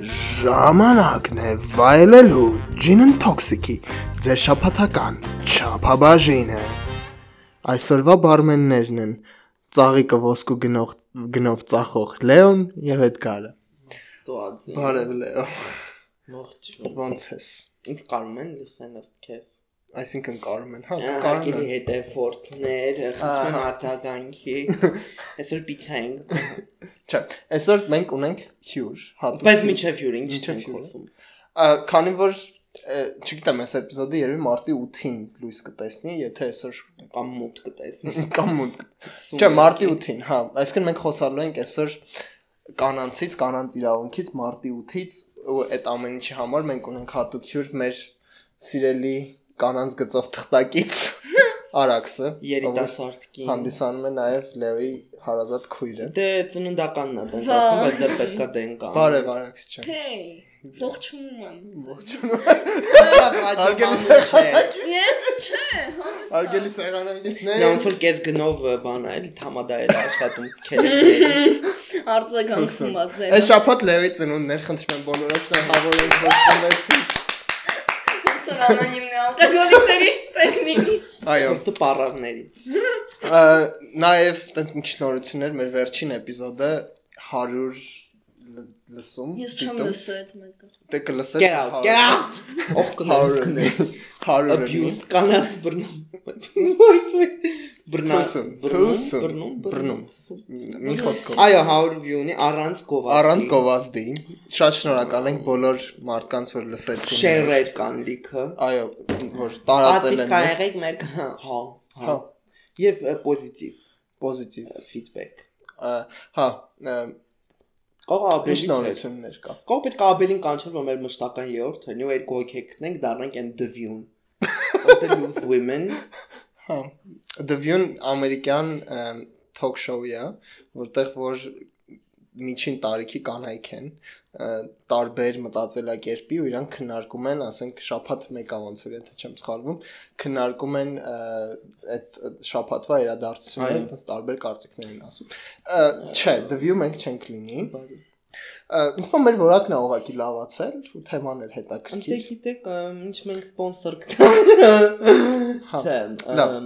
Ժամանակն է վայելելու Gin and Toxic-ի ձեր շապաթական չափաբաժինը։ Այսօրվա բարմեններն են ծաղիկը ոսկու գնող գնով ծախող Լեոն եւ Էդգարը։ Բարև Լեո։ Ողջ։ Ոնց ես։ Ինձ կարում են լսեն ըստ քեզ։ Այսինքն կարում են, հա, կարում են։ հետ էֆորտներ, խնդրում եմ արտագանքի։ Այսօր պիցա ենք։ Չէ, այսօր մենք ունենք հյուր, հատուկ։ Բայց միջև հյուրին Մինչև չենք խոսում։ Ա, Քանի որ չգիտեմ, այս էպիզոդը երևի մարտի 8-ին լույս կտեսնի, եթե այսօր Կամ մութ կտեսնի։ կամ մոտ Չէ, մարտի 8-ին, հա, այսինքն մենք խոսալու ենք այսօր կանանցից, կանանց իրավունքից մարտի 8-ից ու այդ ամեն ինչի համար մենք ունենք հատուկ հյուր մեր սիրելի կանանց գծով թղթակից Արաքսը, ով որ Երիտասարդ կին։ հանդիսանում է նաև Լեոյի հարազատ քույրը։ Դե ծննդականն է դες ասում, բայց դեռ պետքա դեն կա։ Բարև Արաքս ջան։ Հեյ, ողջունում եմ։ սեղանակից, Ես չէ, համեսա։ արգելի սեղանակից Նա ոնց որ կես գնով բան է, էլի թամադայել աշխատում քերեքների։ Արձագանքում ա ձեր։ Այս շաբաթ Լեոյի ծնունդներ խնդրում եմ բոլորը շնորհավորել որ այսօր անոնիմն է ալկոգոլիկների տեխնիկի։ Այո, դու պարավների։ Նաև տենց մի քիչ նորություններ մեր վերջին էպիզոդը 100 լսում։ Ես չեմ լսել այդ մեկը։ Դե կլսես։ Get out, get out։ Ող կնա։ 100 Abuse կանած բռնում։ Բռնա։ Թուսում, բռնում, բռնում, բռնում։ Մի խոսքով։ Այո, 100 view-նի առանց գովազդի։ Առանց գովազդի։ Շատ շնորհակալ ենք բոլոր մարդկանց, որ լսեցին։ շերեր կան լիքը։ Այո, որ տարածել են կայեղեք մեր հա, հա, Հա։ հա։ Եվ պոզիտիվ պոզիտիվ։ feedback։ Հա, ա, Կողա ինչ ապելին նորություններ կա։ Կող պետք է ապելին կանչել որ մեր մշտական երրորդ հնի ու երկու հոգի գտնենք դառնանք and the view-ն։ the news women Հա, The View-ն ամերիկյան talk show-ը, որտեղ որ միջին տարիքի կանայք են, տարբեր մտածելակերպի ու իրանք քննարկում են, ասենք շաբաթ մեկա ոնց որ եթե չեմ սխալվում, քննարկում են այդ շաբաթվա իրադարձությունները, Այո։ այդպես տարբեր կարծիքներ են ասում։ Չէ, The View մենք չենք լինի։ թվում է մեր որակն է ուղակի լավացել ու թեման էր հետաքրքիր։ գիտեք ըմ, ինչ մենք սպոնսոր կտանք։ Չէ։ Լավ,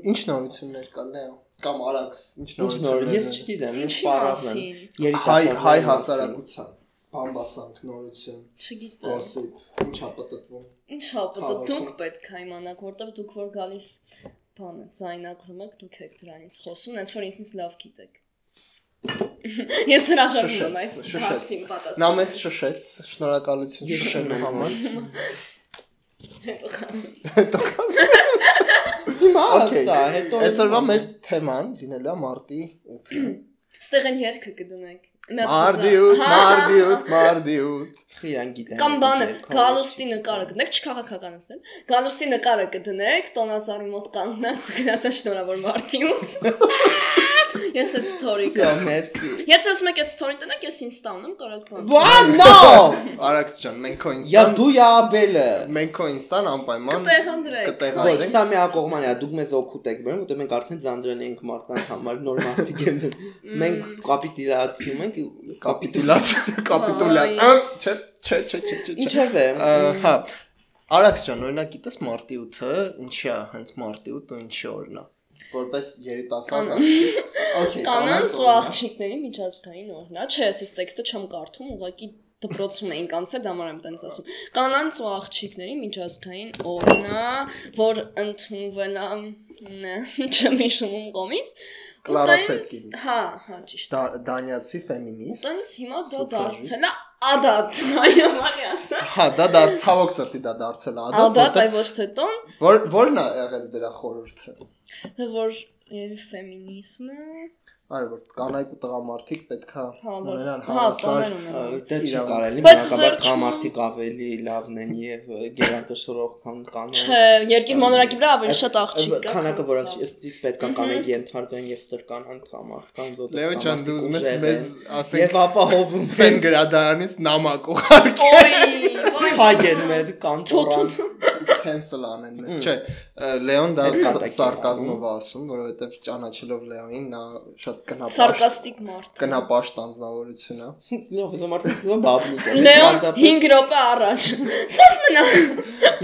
ինչ նորություններ կա, Լեո կամ Արաքս, ինչ Ինչ նոր, նորություններ։ ես չգիտեմ, Ինչի պարազն հայ Երիտասարդների հայ հասարակության բամբասանք նորություն Չգիտեմ։ գոսիպ ինչ ա պատտվում Ինչ հապտը Քաղաքում։ դուք պետք է իմանաք, որտեվ դուք որ գալիս բանը ձայնագրում եք, դուք եք դրանից խոսում, այնց որ ինձնից լավ գիտեք։ Ես հրաժարվում եմ այս հարցին նա պատասխան։ մեզ շշեց շնորհակալություն շշելու համար Հետո խասեմ։ Հիմա Okay, ասա, հետո այսօրվա մեր թեման լինելու է մարտի 8 Ստեղ են երգը կդնենք։ մարտի բուծա- 8 Հա, մարտի 8 մարտի 8 իրան գիտեն։ Կամ բանը գալուստի նկարը կդնենք, չքաղաքականացնել։ Գալուստի նկարը կդնենք, տոնածառի մոտ կանգնած գնացա շնորհավոր մարտի 8։ Ես այդ story կա։ Լավ, մերսի։ Եթե ուզում եք այդ story տնեք, ես ինստա ունեմ, կարողք բան։ What? No։ Արաքս ջան մենք քո Я ինստան դու յա բելը։ մենք քո ինստան անպայման կտեղադրենք սա մի ակողման է, դուք մեզ օգուտ եք բերում, որտեղ մենք արդեն ձանձրել ենք մարդկանց համար նոր մարդիկ են։ Մենք կապիտուլացնում ենք, կապիտուլացիա կապիտուլյա չէ չէ չէ չէ չէ Ինչև է։ Հա։ Արաքս ջան, օրինակ գիտես մարտի 8-ը ինչի է, հենց մարտի 8-ը ինչի օրն է։ Որպես երիտասարդ Okay, Կանանց ու աղջիկների միջազգային օրն է։ Չէ, ես այս տեքստը չեմ կարդում, ուղղակի դպրոցում էինք անցել, դա համար եմ տենց ասում։ Կանանց ու աղջիկների միջազգային օրն է, որ ընդունվել է չեմ հիշում ում կողմից։ ու Կլարա տենց- Ցետկինի։ Հա, հա, ճիշտ։ Դա- Դանիացի ֆեմինիստ։ Տենց հիմա դա դարձել է ադատ, այո, մարի ասա։ Հա, դա դար ցավոք սրտի դա դարձել է ադատ, Ադատ, այ ոչ թե տոն, որ որն է եղել դրա խորհուրդը։ որ երևի ֆեմինիզմը, Այո, որ կանայք ու տղամարդիկ պետքա ունենան հա, հավասար ունենան։ Դա չի կարելի, վերջում- կամարտիկ ավելի լավն են եւ գերակշռող քան կանոն։ Չէ, երկիր մոնորակի վրա ավելի շատ աղջիկ կա։ Քանակը քան որ տղա։ ըստիս պետք է կանենք ենթարկեն եւ սրկանան կամարտկան զոտ։ Լեո ջան, դու ուզում ես մեզ ասենք Եվ ապահովում ֆեն գրադարանից նամակ ուղարկել։ Ոյ, ոյ, փագեն մեր կանտորան։ cancel անեն մեզ։ Չէ, Լեոն դա սարկազմով է ասում, որովհետև ճանաչելով Լեոնին նա շատ կնապաշտ Սարկաստիկ մարդ։ կնապաշտ անձնավորություն է։ Լավ, ո՞մ արդյոք բաբնիկ է։ Լեոն Պարզապես- 5 րոպե առաջ։ Սոս մնա։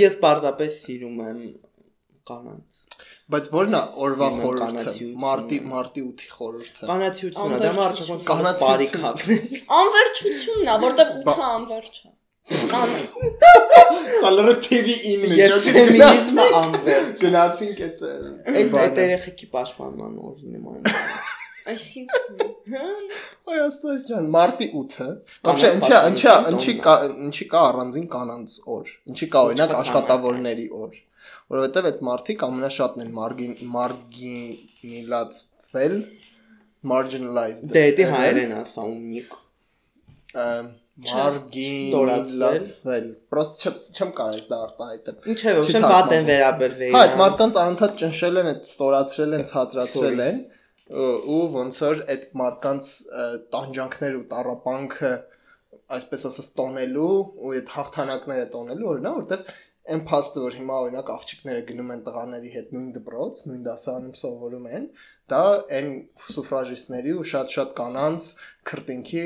Ես պարզապես սիրում եմ կանանց։ Բայց ո՞րն է օրվա խորհուրդը։ կանացիությունը։ Մարտի մարտի 8-ի խորհուրդը։ Կանացիությունը, դա մարդ Կանացիություն։ կանացիություն։ բարի քակն։ Անվերջությունն է, որտեվ 8-ը անվերջ է։ Ան Սա լրիվ TV-ին մեջ Ես ջոկի ֆեմինիզմը անվերջ։ Գնացինք այդ ը, Այդ այդ բանը։ երեխեքի պաշտպանման օրին եմ անում։ այսինքն հա Այ աստված ջան, մարտի 8-ը։ Вообще, ինչի ինչի ինչի կա ինչի կա առանձին կանանց օր։ Ինչի կա օրինակ աշխատավորների օր։ Որովհետև այդ մարտիկ ամենաշատն են մարգին մարգինիլացվել marginalized։ Դե դա հայերեն ասա ունիկ։ մարգինիլացվել։ Պրոստ չեմ չեմ կարող դա արտահայտել։ Ինչեւ, Չի ոշեմ վատ են վերաբերվել։ Հա, այդ մարդկանց անընդհատ ճնշել են, այդ ստորացրել են, ցածրացրել են ու- ոնց որ այդ մարդկանց ը, տանջանքները ու տարապանքը այսպես ասած տոնելու ու այդ հաղթանակները տոնելու օրինա, որտեվ այն փաստը որ հիմա օրինակ աղջիկները գնում են տղաների հետ նույն դպրոց, նույն դասարանում սովորում են, դա այն սուֆրաժիստների ու շատ-շատ կանանց քրտինքի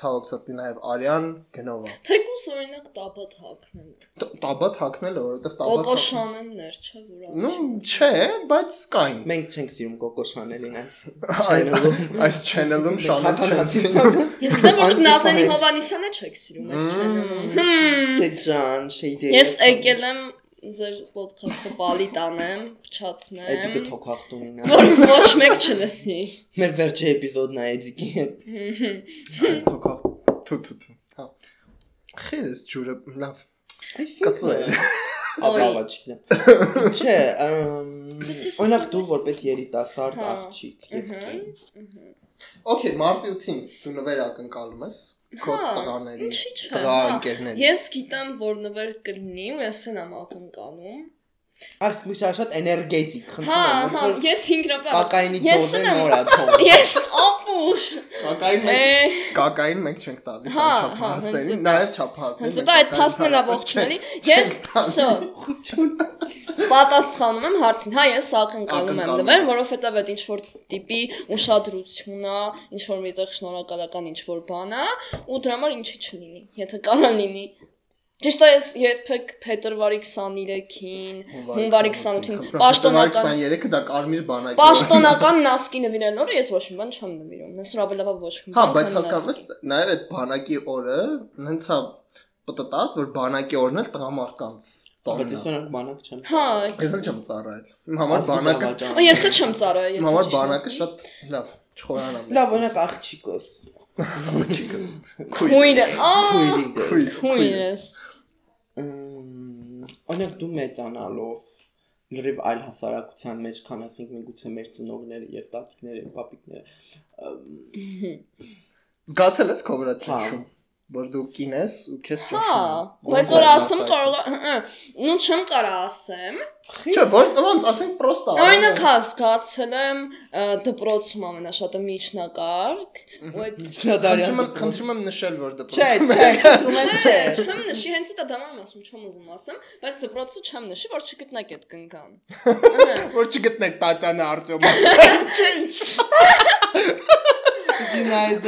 ցավոք սրտի նաև արյան գնով է։ թեկուս օրինակ տաբատ հակնել։ Տ- Տաբատ հակնելը, որովհետև տաբատ Կոկո Շանելներ, չէ՞ որ Ну, չէ, բայց կային։ Մենք չենք սիրում Կոկո Շանելին այս channel-ում։ Այս channel-ում շանել չեն Հակառակի սիրում։ Ես գտեմ որ Անտիպա Նազանի Հովանիսյանը չեք սիրում այս չանելում։ Դե ջան, շեյդի։ Ես եկել եմ ձեր ոդքասթը բալի տանեմ, Էդիկը փչացնեմ, թոքախտունին։ որ ոչ մեկ չլսի։ Մեր վերջի էպիզոդն է Էդիկի հետ։ Թոքավ թու թու թու։ Հա։ Խերես ջուրը լավ։ Կծու է։ Աբավաճիկն։ Չէ, ըմ, Բայց օրինակ դու որպես երիտասարդ Հա, աղջիկ եկել։ Okay, մարտի 8-ին դու նվեր ակնկալում ես քո հա, տղաների, տղա հա։ ընկերների։ Ես գիտեմ, որ նվեր կլինի ու ես են ամ ակնկալում։ Այս միշտ շատ էներգետիկ, խնդրում հա, եմ։ Հա, ես 5 րոպե։ Կակայինի դոզը նորա թող։ Ես ապուշ։ Կակային մեկ, կակային մեկ չենք տալիս չափահասներին, նաև չափահասներին։ Հենց դա այդ փաստն էլ ողջունելի։ Ես, սո պատասխանում եմ հարցին։ Հա, ես ակնկալում եմ նվեր, որովհետև այդ ինչ որ տիպի ուշադրություն է, ինչ որ միտեղ շնորհակալական ինչ որ բան է, ու դրա համար ինչի չլինի, եթե կարա լինի։ Ճիշտ է, ես երբեք փետրվարի 23-ին, հունվարի 28-ին պաշտոնական 23-ը դա կարմիր բանակի։ պաշտոնական նասկի նվիրել օրը ես ոչ մի բան չեմ նվիրում։ Ես հրավելավա ոչ մի Հա, բան բայց չեմ հասկանում ես, նաև այդ բանակի օրը հենց հա պատտած, որ բանակի օրն էլ տղամարդկանց Բայց ես օրինակ բանակ չեմ։ Հա, Ես էլ չեմ ծառայել։ Իմ համար բանակը, ես էլ չեմ ծառայել։ իմ համար բանակը շատ լավ, չխորանամ։ Լավ, օրինակ աղջիկս։ աղջիկս։ Քույրը, ա, Քույրիկս։ Քույր, քույրս։ Օրինակ դու մեծանալով լրիվ այլ հասարակության մեջ, քան ասենք միգուցե մեր ծնողները եւ տատիկները, պապիկները, Զգացել ես քո վրա Հա։ ճնշում, որ դու կին ես ու քեզ Հա, ճնշում։ բայց որ ասեմ կարող է, հը, նու չեմ կարա ասեմ։ Չէ, որ ոնց ասենք պրոստա։ Օրինակ հա զգացել եմ դպրոցում ամենաշատը միջնակարգ, ու այդ Չնադարյան։ Խնդրում եմ, խնդրում եմ նշել, որ Չէ, դպրոցում չէ, խնդրում եմ, չէ։ չեմ նշի, հենց դա դամամ ասում, չեմ ուզում ասեմ, բայց դպրոցը չեմ նշի, որ չգտնեք այդ կնկան։ որ չգտնեք Տատյանա Արտյոմը։ Դինայդ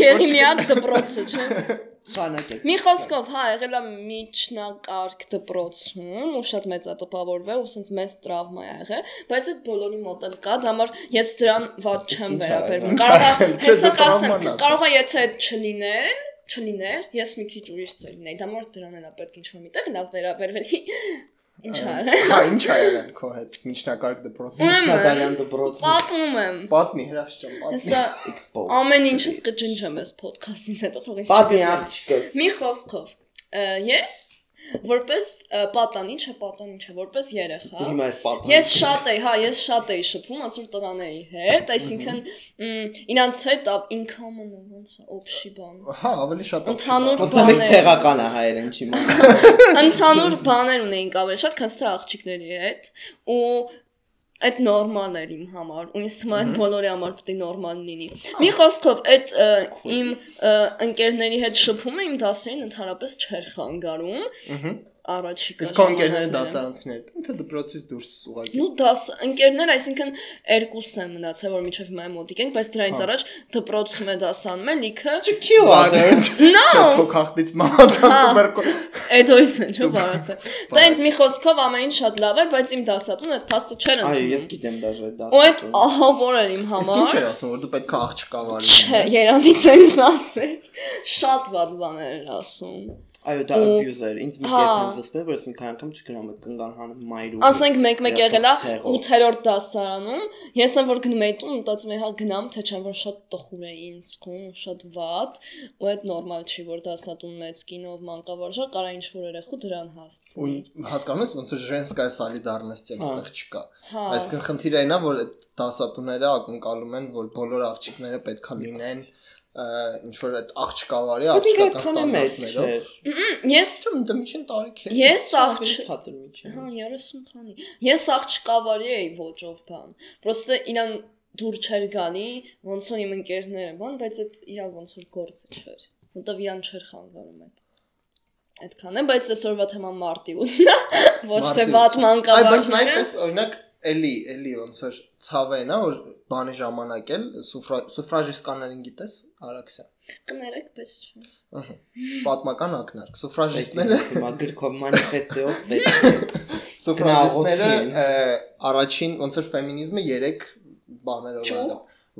Գերիմիակ դպրոցը, չէ։ շանակեք։ Մի խոսքով, հա, եղել է միջնակարգ դպրոցում, ու շատ մեծ է տպավորվել, ու սենց մեծ տրավմա է եղել, բայց այդ բոլորի մոտ էլ կա, դա համար ես դրան ված չեմ վերաբերվում։ Կարող է, հեսա կասեմ, կարող է եթե այդ չլիներ, չլիներ, ես մի քիչ ուրիշ ծեր լինեի, դա համար դրան էլ է պետք ինչ-որ միտեղ լավ վերաբերվելի։ Ինչ ա Հա, ինչ ա եղել քո հետ միջնակարգ դպրոցում։ Շնադարյան դպրոցը Պատմում եմ։ Պատմի հրաշ ջան, պատմի։ Հեսա ամեն ինչս կջնջեմ այս ոդքասթից հետո թող ինձ Պատմի չգտնի։ աղջիկս։ Մի խոսքով, ես որպես ը, պատանիչ, չէ, պատանիչ, չէ, որպես երեխա։ Հիմա այս պատանիչը։ Ես շատ էի, հա, ես շատ էի շփվում ոնց որ տղաների հետ, այսինքն իրանց հետ ինքամն ոնց է, օբշի բան։ Հա, ավելի շատ Ընդհանուր Ոնց է բաներ, ցեղական է հայերեն չի մոտ։ ընդհանուր բաներ ունեինք ավելի շատ, քան թե աղջիկների հետ ու այդ նորմալ էր իմ համար ու ինձ թվում է այդ բոլորի համար պետք է նորմալ լինի մի խոսքով այդ իմ ընկերների հետ շփումը իմ դասերին ընդհանրապես չէր խանգարում առաջիկա։ Իսկ քո ընկերները դասարանցներ, թե դպրոցից դուրս ուղղակի։ Նու դաս ընկերներ, այսինքն երկուսն են մնացել, որ միջով մայ մոտիկ ենք, բայց դրանից հա։ առաջ դպրոցում է դասանում են լիքը։ Kill other։ No։ Փոքախտից մահացան տուբերկուլ։ հա, Էդոից են չու բարաթե։ Դա ինձ մի խոսքով ամեն ինչ շատ լավ էր, բայց իմ դասատուն այդ փաստը չեր ընդունում։ Այո, եւ գիտեմ դաժե դա։ Ու այդ ահա որ էր իմ համար։ Իսկ ինչ էր ասում, որ դու պետք է աղջկա վարի։ Չէ, երանդի ցենց ասեց։ Շատ վատ բաներ էր ասում։ Այո, դա abuse էր։ Ինձ մի հա։ կերպ հնձսվել, որ ես մի քանի անգամ չգրամ այդ կնկանհանը մայրու։ Ասենք մենք մեկ եղել է 8-րդ դասարանում, ես եմ որ գնում էի տուն, մտածում էի հա գնամ, թե չեմ որ շատ տխուր է ինձ քուն, շատ վատ, ու այդ նորմալ չի, որ դասատուն մեծ կինով մանկավարժա կարա ինչ որ երախու դրան հասցնի։ Ու հասկանում ես ոնց որ ժենսկայ սալիդարնես ցել հա։ այստեղ չկա։ հա։ Այսինքն խնդիրը այն է, որ դասատուները ակնկալում են, որ բոլոր աղջիկները պետքա լինեն ինչ որ այդ աղջկավարի աղջկական է ստանդարտներով։ Ես Չեմ դա միջին տարիք է։ ես աղջ Ցածր մի չէ։ Հա 30 քանի։ Ես աղջկավարի էի ոճով բան։ Պրոստը իրան դուր չէր գալի, ոնց որ իմ ընկերները բան, բայց այդ իրա ոնց որ գործը չէր։ Որտեվ իրան չէր խանգարում այդ։ Այդքան է, բայց այսօրվա թեման մարտի ու ոչ թե վատ Այ բայց մանկավարժները։ նայպես օրինակ էլի էլի ոնց որ ցավեն է որ բանի ժամանակ էլ սուֆրաժիստկաներին գիտես Արաքսյան։ Կներեք, բայց չէ։ Ահա։ Պատմական ակնարկ։ Սուֆրաժիստները Հիմա գրքով մանիֆեստեով ծեր։ Սուֆրաժիստները առաջին ոնց որ ֆեմինիզմը 3 բաներով ա եղել։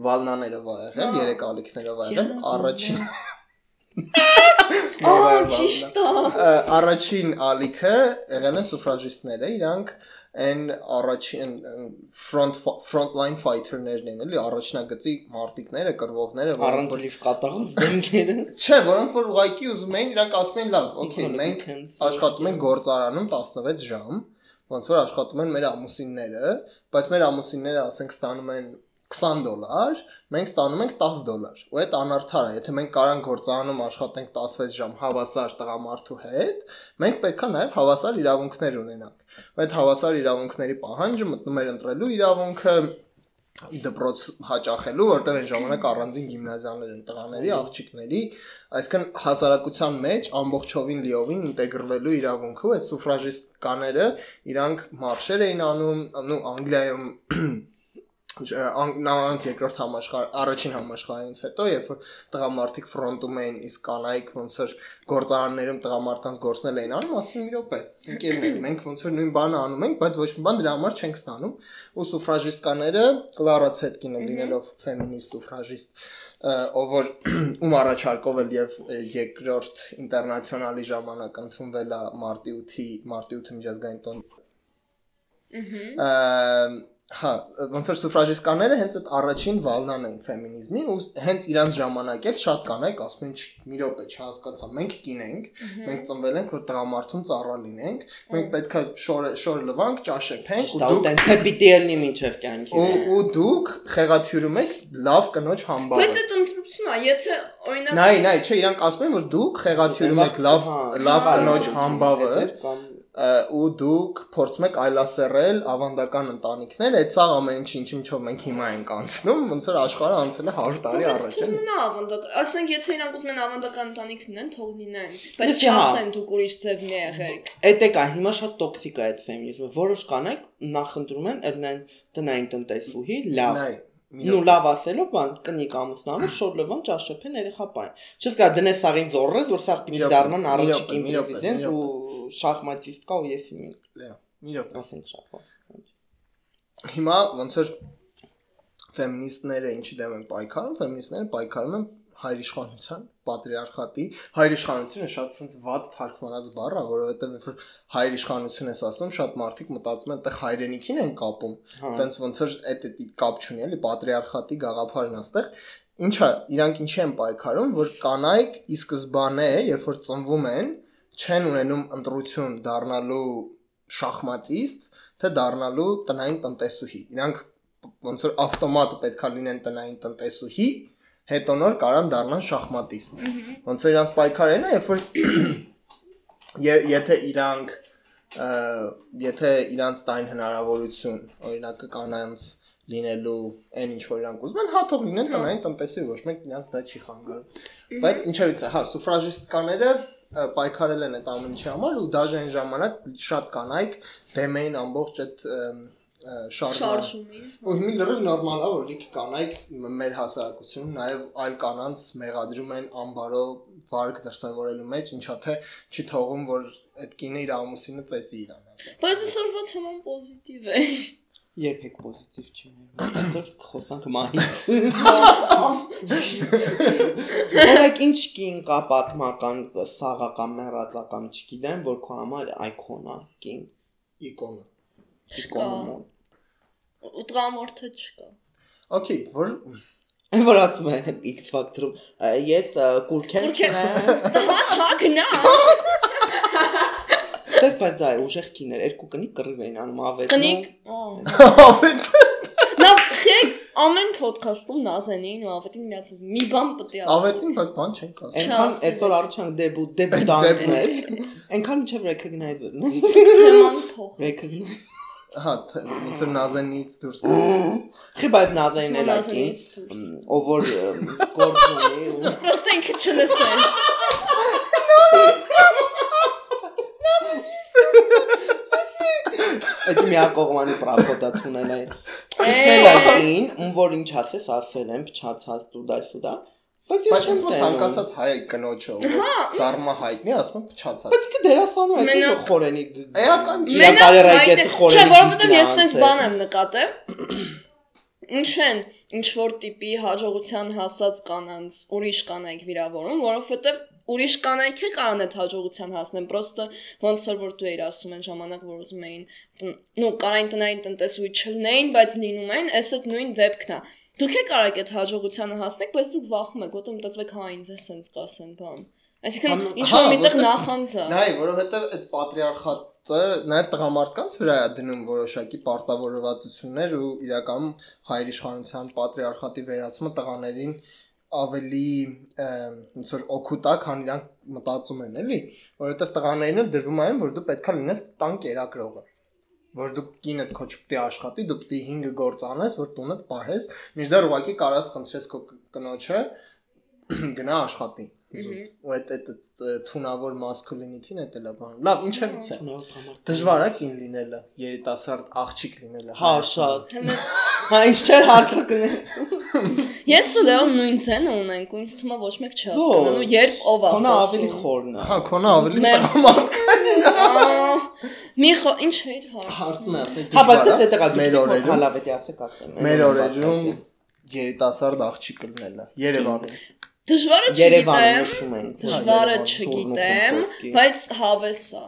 Վալնաներով ա եղել, 3 ալիքներով ա եղել։ Առաջին Ահա, ճիշտ է։ առաջին ալիքը եղել են սուֆրաժիստները, իրանք այն առաջին front frontline fighter-ներն են, էլի առաջնագծի մարտիկները, կռվողները, որոնք լիվ կատաղած դեմքերը։ Չէ, որոնք որ ուղակի ուզում էին, իրանք ասում են լավ, օքեյ, մենք աշխատում ենք գործարանում 16 ժամ, ոնց որ աշխատում են մեր ամուսինները, բայց մեր ամուսինները ասենք ստանում են 20 դոլար, մենք ստանում ենք 10 դոլար։ Ու այդ անարդար է, եթե մենք կարան գործարանում աշխատենք 16 ժամ հավասար տղամարդու հետ, մենք պետքա նաև հավասար իրավունքներ ունենանք։ Ու այդ հավասար իրավունքների պահանջը մտնում էր ընտրելու իրավունքը դպրոց հաճախելու, որտեղ այն ժամանակ առանձին գիմնազիաներ են տղաների, աղջիկների, այսինքն հասարակության մեջ ամբողջովին լիովին ինտեգրվելու իրավունքը, ու այդ սուֆրաժիստ կաները իրանք մարշեր էին անում, նու Անգլիայում նավանդ երկրորդ համաշխար առաջին համաշխարհից հետո երբ որ տղամարդիկ ֆրոնտում էին իսկ կանայք ոնց որ գործարաններում տղամարդկանց գործնել էին անում ասին մի րոպե ընկերներ մենք ոնց որ նույն բանը անում ենք բայց ոչ մի բան դրա համար չենք ստանում ու սուֆրաժիստկաները Կլարա Ցետկինը լինելով ֆեմինիստ սուֆրաժիստ ով որ ում առաջարկով էլ եւ երկրորդ ինտերնացիոնալի ժամանակ ընդունվել է մարտի 8-ի մարտի 8-ի միջազգային տոն Հա, ոնց որ սուֆրաժիստկաները հենց այդ առաջին վալնան են ֆեմինիզմի ու հենց իրանց ժամանակ էլ շատ կանայք ասում են մի րոպե չհասկացա մենք կին ենք մենք ծնվել ենք որ տղամարդուն ծառա լինենք մենք պետքա շորը շոր լվանք ճաշեփենք ու դուք ուտեն թե պիտի ելնի մինչև կյանքի։ ու ու դուք խեղաթյուրում եք լավ կնոջ համբավը Բայց այդ ընտրությունն է, եթե օրինակ Նայ, նայ, չէ, իրանք ասում են որ դուք խեղաթյուրում եք լավ լավ կնոջ համբավը կամ ու դուք փորձում եք այլասերել ավանդական ընտանիքներ, այդ սա ամեն ինչ ինչ ինչով մենք հիմա ենք անցնում, ոնց որ աշխարհը անցել է 100 տարի առաջ։ թող էլի։ մնա ավանդական։ Ասենք եթե իրանք ուզում են ավանդական ընտանիք լինեն, թող լինեն, բայց չասեն դուք ուրիշ ձևն եղեք։ Էդ է կա, հիմա շատ տոքսիկ է այդ ֆեմինիզմը։ Որոշ կանայք նախընտրում են ելնեն տնային տնտեսուհի, լավ։ մի Նու լավ ասելով բան կնիկ ամուսնալու շոր լվան ճաշեփեն երեխա պայն։ Չսկա դնես սաղին զորրես, որ սաղ պիտի դառնան րոպե, պրեզիդենտ ու շախմատիստ կա ու ես իմի Լեո, մի րոպե։ ասենք շախմատ։ Հիմա ոնց որ ֆեմինիստները ինչի դեմ են պայքարում, ֆեմինիստները պայքարում են հայրիշխանության, պատրիարխատի, հայրիշխանությունը շատ sense վատ թարգմանած բառ է, որովհետև երբ որ հայրիշխանություն ես ասում, շատ մարդիկ մտածում են, այդտեղ հայրենիքին են կապում, տենց ոնց որ այդ այդ կապ չունի, էլի պատրիարխատի գաղափարն աստեղ ինչա իրանք ինչի են պայքարում, որ կանայք ի սկզբանե, երբ որ ծնվում են, չեն ունենում ընտրություն դառնալու շախմատիստ, թե դառնալու տնային տնտեսուհի։ Իրանք ոնց որ ավտոմատ պետքա լինեն տնային տնտեսուհի, հետո նոր կարան դառնան շախմատիստ։ Ոնց որ իրանք պայքարեն է, երբ որ եթե իրանք եթե իրանք տային հնարավորություն, օրինակը կանանց լինելու այն ինչ որ իրանք ուզում են, հա թող լինեն տնային տնտեսի ոչ մեկ իրանք դա չի խանգարում։ Բայց ինչևից է, հա, սուֆրաժիստկաները պայքարել են այդ ամեն ինչի համար ու դաժե այն ժամանակ շատ կանայք դեմ էին ամբողջ այդ շարժումին։ Ու հիմա լրիվ նորմալ է որ լիք կանայք մեր հասարակությունում նաև այլ կանանց մեղադրում են ամբարո վարկ դրսևորելու մեջ, ինչա թե չի թողում որ այդ կինը իր ամուսինը ծեծի իրան, ասա։ Բայց այսօրվա թեման պոզիտիվ է։ Երբեք պոզիտիվ չի մեր։ Այսօր խոսանք մահից։ Օրեք ինչ կին կա պատմական սաղական մեռածական չգիտեմ, որ քո համար այկոն է կին։ Իկոնը։ Իկոնը։ Ու տրամորթը չկա։ Okay, որ Այն որ ասում են X Factor-ում, «Ա, ես կուրքեր չունեմ։ Դա Դες բայց դա է ուժեղ կիներ, երկու կնիկ կռիվ էին անում ավետ։ Կնիկ։ ավետ Լավ, խեք ամեն ոդքասթում նազենին ու ավետին միացած մի բան պետք է ասի։ ավետին բայց բան չենք ասում։ Այնքան այսօր առաջանք դեբու դեբյուտանտներ։ Այնքան միջև recognizer-ն է։ Թեման փոխ։ Recognize։ Հա, ոնց որ նազենից դուրս գա։ Խի բայց նազային Իսկ էլ դուրս։ ով որ գործ ունի ու Պրոստը ինքը չլսել։ այդ մի ակողմանի պրապոտա թունել այն։ ակին, ում որ ինչ ասես, ասել են, փչացած տուդա սուդա։ Բայց ես չեմ ցանկացած հայ կնոջը, ով դառնա հայտնի, ասում են փչացած։ Բայց դերասանում է Մենակ- ինչ խորենի։ Էական չի։ Մենակ կարիերայկեսի Չէ, խորենի որովհետև ես sense է։ բան եմ նկատել։ Ինչ են ինչ որ տիպի հաջողության հասած կանանց ուրիշ կանայք վիրավորում, որովհետև ուրիշ կանայք է կարան այդ հաջողության հասնեն, պրոստը ոնց որ որ դու էիր ասում այն ժամանակ, որ ուզում էին, նու կարային տնային տնտեսույթ չլինեին, բայց լինում են, այս այդ նույն դեպքն է։ Դուք եք կարաք այդ հաջողությանը հասնեք, բայց դուք վախում եք, որտեղ մտածում եք, հա ինձ է sense կասեն բան։ Այսինքն ինչ Հա, որ միտեղ որտեղ- նախանձ է։ Նայ, որովհետև այդ պատրիարխատը նաև տղամարդկանց վրա է դնում որոշակի պարտավորվածություններ ու իրականում հայր իշխանության պատրիարխատի վերացումը տղաներին ավելի ոնց որ օգուտ է, քան իրանք մտածում են, էլի, որովհետև տղաներին դրվում է, որ դու պետքա լինես տան կերակրողը որ դու կինդ քո չպետք է աշխատի, դու պետք է 5 գործ անես, որ տունդ պահես, մինչդեռ ուղղակի կարաս խնդրես քո կնոջը գնա աշխատի։ Ու այդ այդ թունավոր մասկուլինիթին է դելա բան։ Լավ, ինչերից է։ Դժվար է կին լինելը, երիտասարդ աղջիկ լինելը։ Հա, շատ։ Հա, ինչ չէր հարկը կներ։ Ես ու Լեոն նույն ցենը ունենք, ու ինձ թվում է ոչ մեկ չի հասկանում, երբ ով է Քոնը ավելի խորն է։ Հա, քոնը ավելի տղամարդ Ահա, Մի խո ինչ էր հարց։ հարցում է, ասում Հա, բայց դժվար դա է։ դա Մեր օրերում, հալավետի ասեք ասեմ։ մեր օրերում երիտասարդ աղջիկ լինելը Երևանում։ Դժվարը Երևանում չգիտեմ, դժվարը չգիտեմ, բայց հավես է։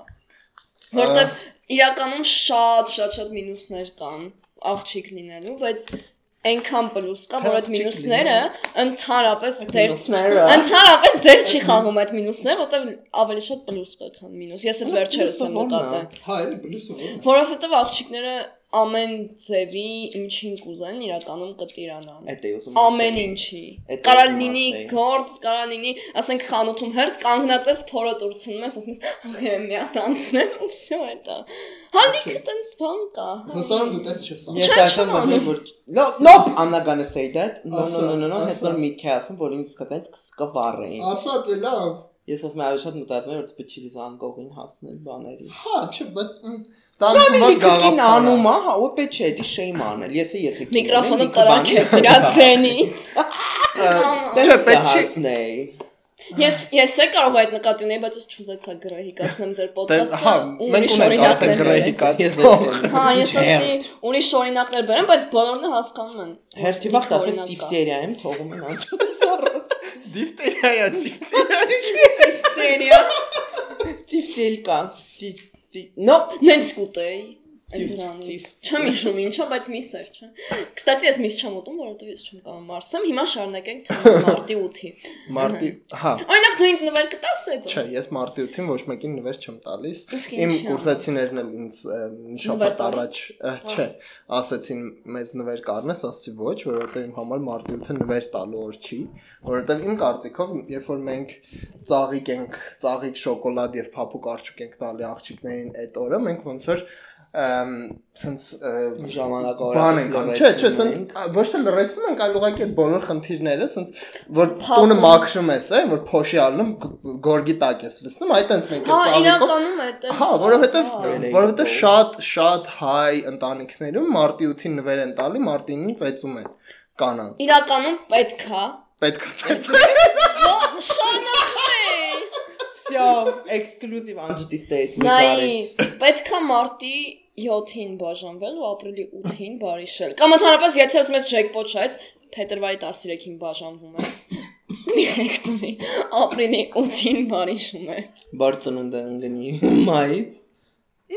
Որտեվ իրականում շատ շատ շատ մինուսներ կան աղջիկ լինելու, բայց այնքան պլյուս կա, որ այդ մինուսները ընդհանրապես դեր ընդհանրապես դեր չի խաղում այդ մինուսները, որտեվ ավելի շատ պլյուս կա, քան մինուս։ Ես այդ վերջերս եմ նկատել։ Հա, էլի պլյուսը Որովհետև աղջիկները ամեն ձևի ինչին կուզեն իրականում կտիրանան։ Այդ է ուզում Ամեն ասել։ ինչի։ Էդ Կարա ուզում լինի ասեի։ գործ, կարա լինի, ասենք խանութում հերթ կանգնած ես փորը դուրցնում ես, ասում ես, «Okay, մի հատ անցնեմ» ու всё это։ Հանդիքը տենց բան կա։ հա։ Հոցարում դու տես չես անում։ Ես Չէ, ասեմ չեմ որ որ no nope I'm not gonna say that. No no Ասա, no no no, հետո ասա։ նոր միտք է ասում, որ ինձ կտենց կվառեին։ Ասա դե լավ։ Ես ասում եմ, շատ մտածում եմ, որ պետք չի զանգողին հասնել բաների։ Հա, չէ, բայց դա քիչ գաղափար է։ անում է, հա, ու պետք չէ, դի շեյմ անել։ Ես եթե Միկրոֆոնը տրակեց իր ձենից։ Չէ, պետք չի- Ես ես է կարող այդ նկատի ունեի, բայց ես չուզեցա գրեհիկացնեմ ձեր ոդկասթը հա, մենք ուրիշ ունենք արդեն գրեհիկացնող։ Հա, ես ասի ուրիշ օրինակներ բերեմ, բայց բոլորն հասկանում են։ Հերթի վաղ կա։ դիֆտերիա եմ թողում են Difteri ya Difteri ya Difteri ka Nan, nan diskote Չեմ հիշում ինչա, բայց միս էր, չէ։ Կստացի ես միս չեմ ուտում, որովհետև ես չեմ կարող մարսեմ։ Հիմա շարունակենք թեման մարտի 8-ի։ Մարտի, հա։ Օրինակ դու ինձ նվեր կտաս այդ։ Չէ, ես մարտի 8-ին ոչ մեկին նվեր չեմ տալիս։ Իմ կուրսացիներն էլ ինձ մի շաբաթ առաջ, չէ, ասացին մեզ նվեր կառնես, ասացի ոչ, որովհետև իմ համար մարտի 8-ը նվեր տալու օր չի, որովհետև իմ կարծիքով, երբ որ մենք ծաղիկ ենք, ծաղիկ շոկոլադ եւ փափուկ արջուկ ենք տալի աղջիկներին այդ օրը, մենք ոնց որ ցենց ժամանակավորապես բան ենք չէ չէ ցենց ոչ թե լրացնում ենք այլ ուղղակի այդ բոլոր խնդիրները ցենց որ տունը մաքրում ես է որ փոշի ալնում գորգի տակ ես լցնում այ տենց մենք հա, էլ ծաղիկով հա որովհետեւ հա։ որովհետեւ շատ շատ հայ ընտանիքներում մարտի 8-ին նվեր են տալի մարտի 9-ին ծեծում են կանանց իրականում պետք է պետք է ծեծել շնորհակալ եմ Սյո, էքսկլյուզիվ անջտիստեից մի բարի։ Նայ, պետքա մարտի 7-ին բաժանվել ու ապրիլի 8-ին բարիշել։ Կամ ընդհանրապես եթե ասում ես jackpot շայց, փետրվարի 13-ին բաժանվում ես։ Դիրեկտորի ապրիլի 8-ին բարիշում ես։ Բարծնունդ են գնի մայից։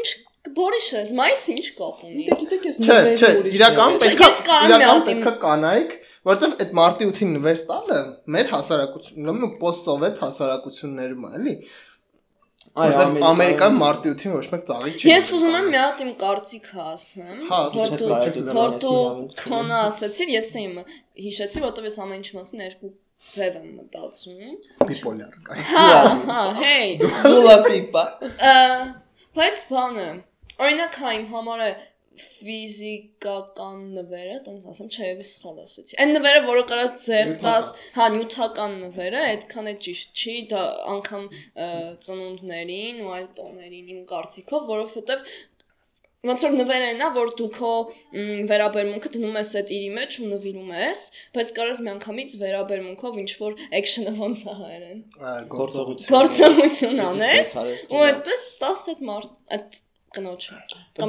Ինչ բարիշես, մայիս ինչ կապ ունի։ Դե գիտեք ես Չէ, չէ, իրական Չէ, պետքա ես կարամ մի իրական իմ- պետքա կանայք, որովհետև այդ մարտի 8-ին նվեր տալը մեր հասարակությունում ու post-սովետ հասարակություններում է, էլի։ Այո, Որովհետև Ամերիկայում մարտի 8-ին ոչ մեկ ծաղիկ չի։ Ես ուզում եմ մի հատ իմ կարծիքը ասեմ։ Հա, որ ասեք, դու- կարելի է որ դու լրացնել, քոնը ասեցիր, ես իմ հիշեցի, որովհետև ես ամեն ինչի մասին երկու ձև եմ մտածում։ բիպոլյար կա։ Հա, հա, հեյ։ Դուլա պիպա։ Ա, Բայց բանը, օրինակ հա իմ համար է ֆիզիկական նվերը, տենց ասեմ, ես սխալ ասեցի։ Այն նվերը, որը կարաս ձեր տաս, հա, նյութական նվերը, այդքան է ճիշտ չի, դա անգամ ծնունդներին ու այլ տոներին իմ կարծիքով, որովհետև ոնց որ նվեր են, որ դու քո վերաբերմունքը դնում ես այդ իրի մեջ ու նվիրում ես, բայց կարաս միանգամից վերաբերմունքով ինչ որ action-ը ոնց է հայերեն Գործողություն։ գործողություն անես ու այդպես 10 այդ մարդ այդ կնոջը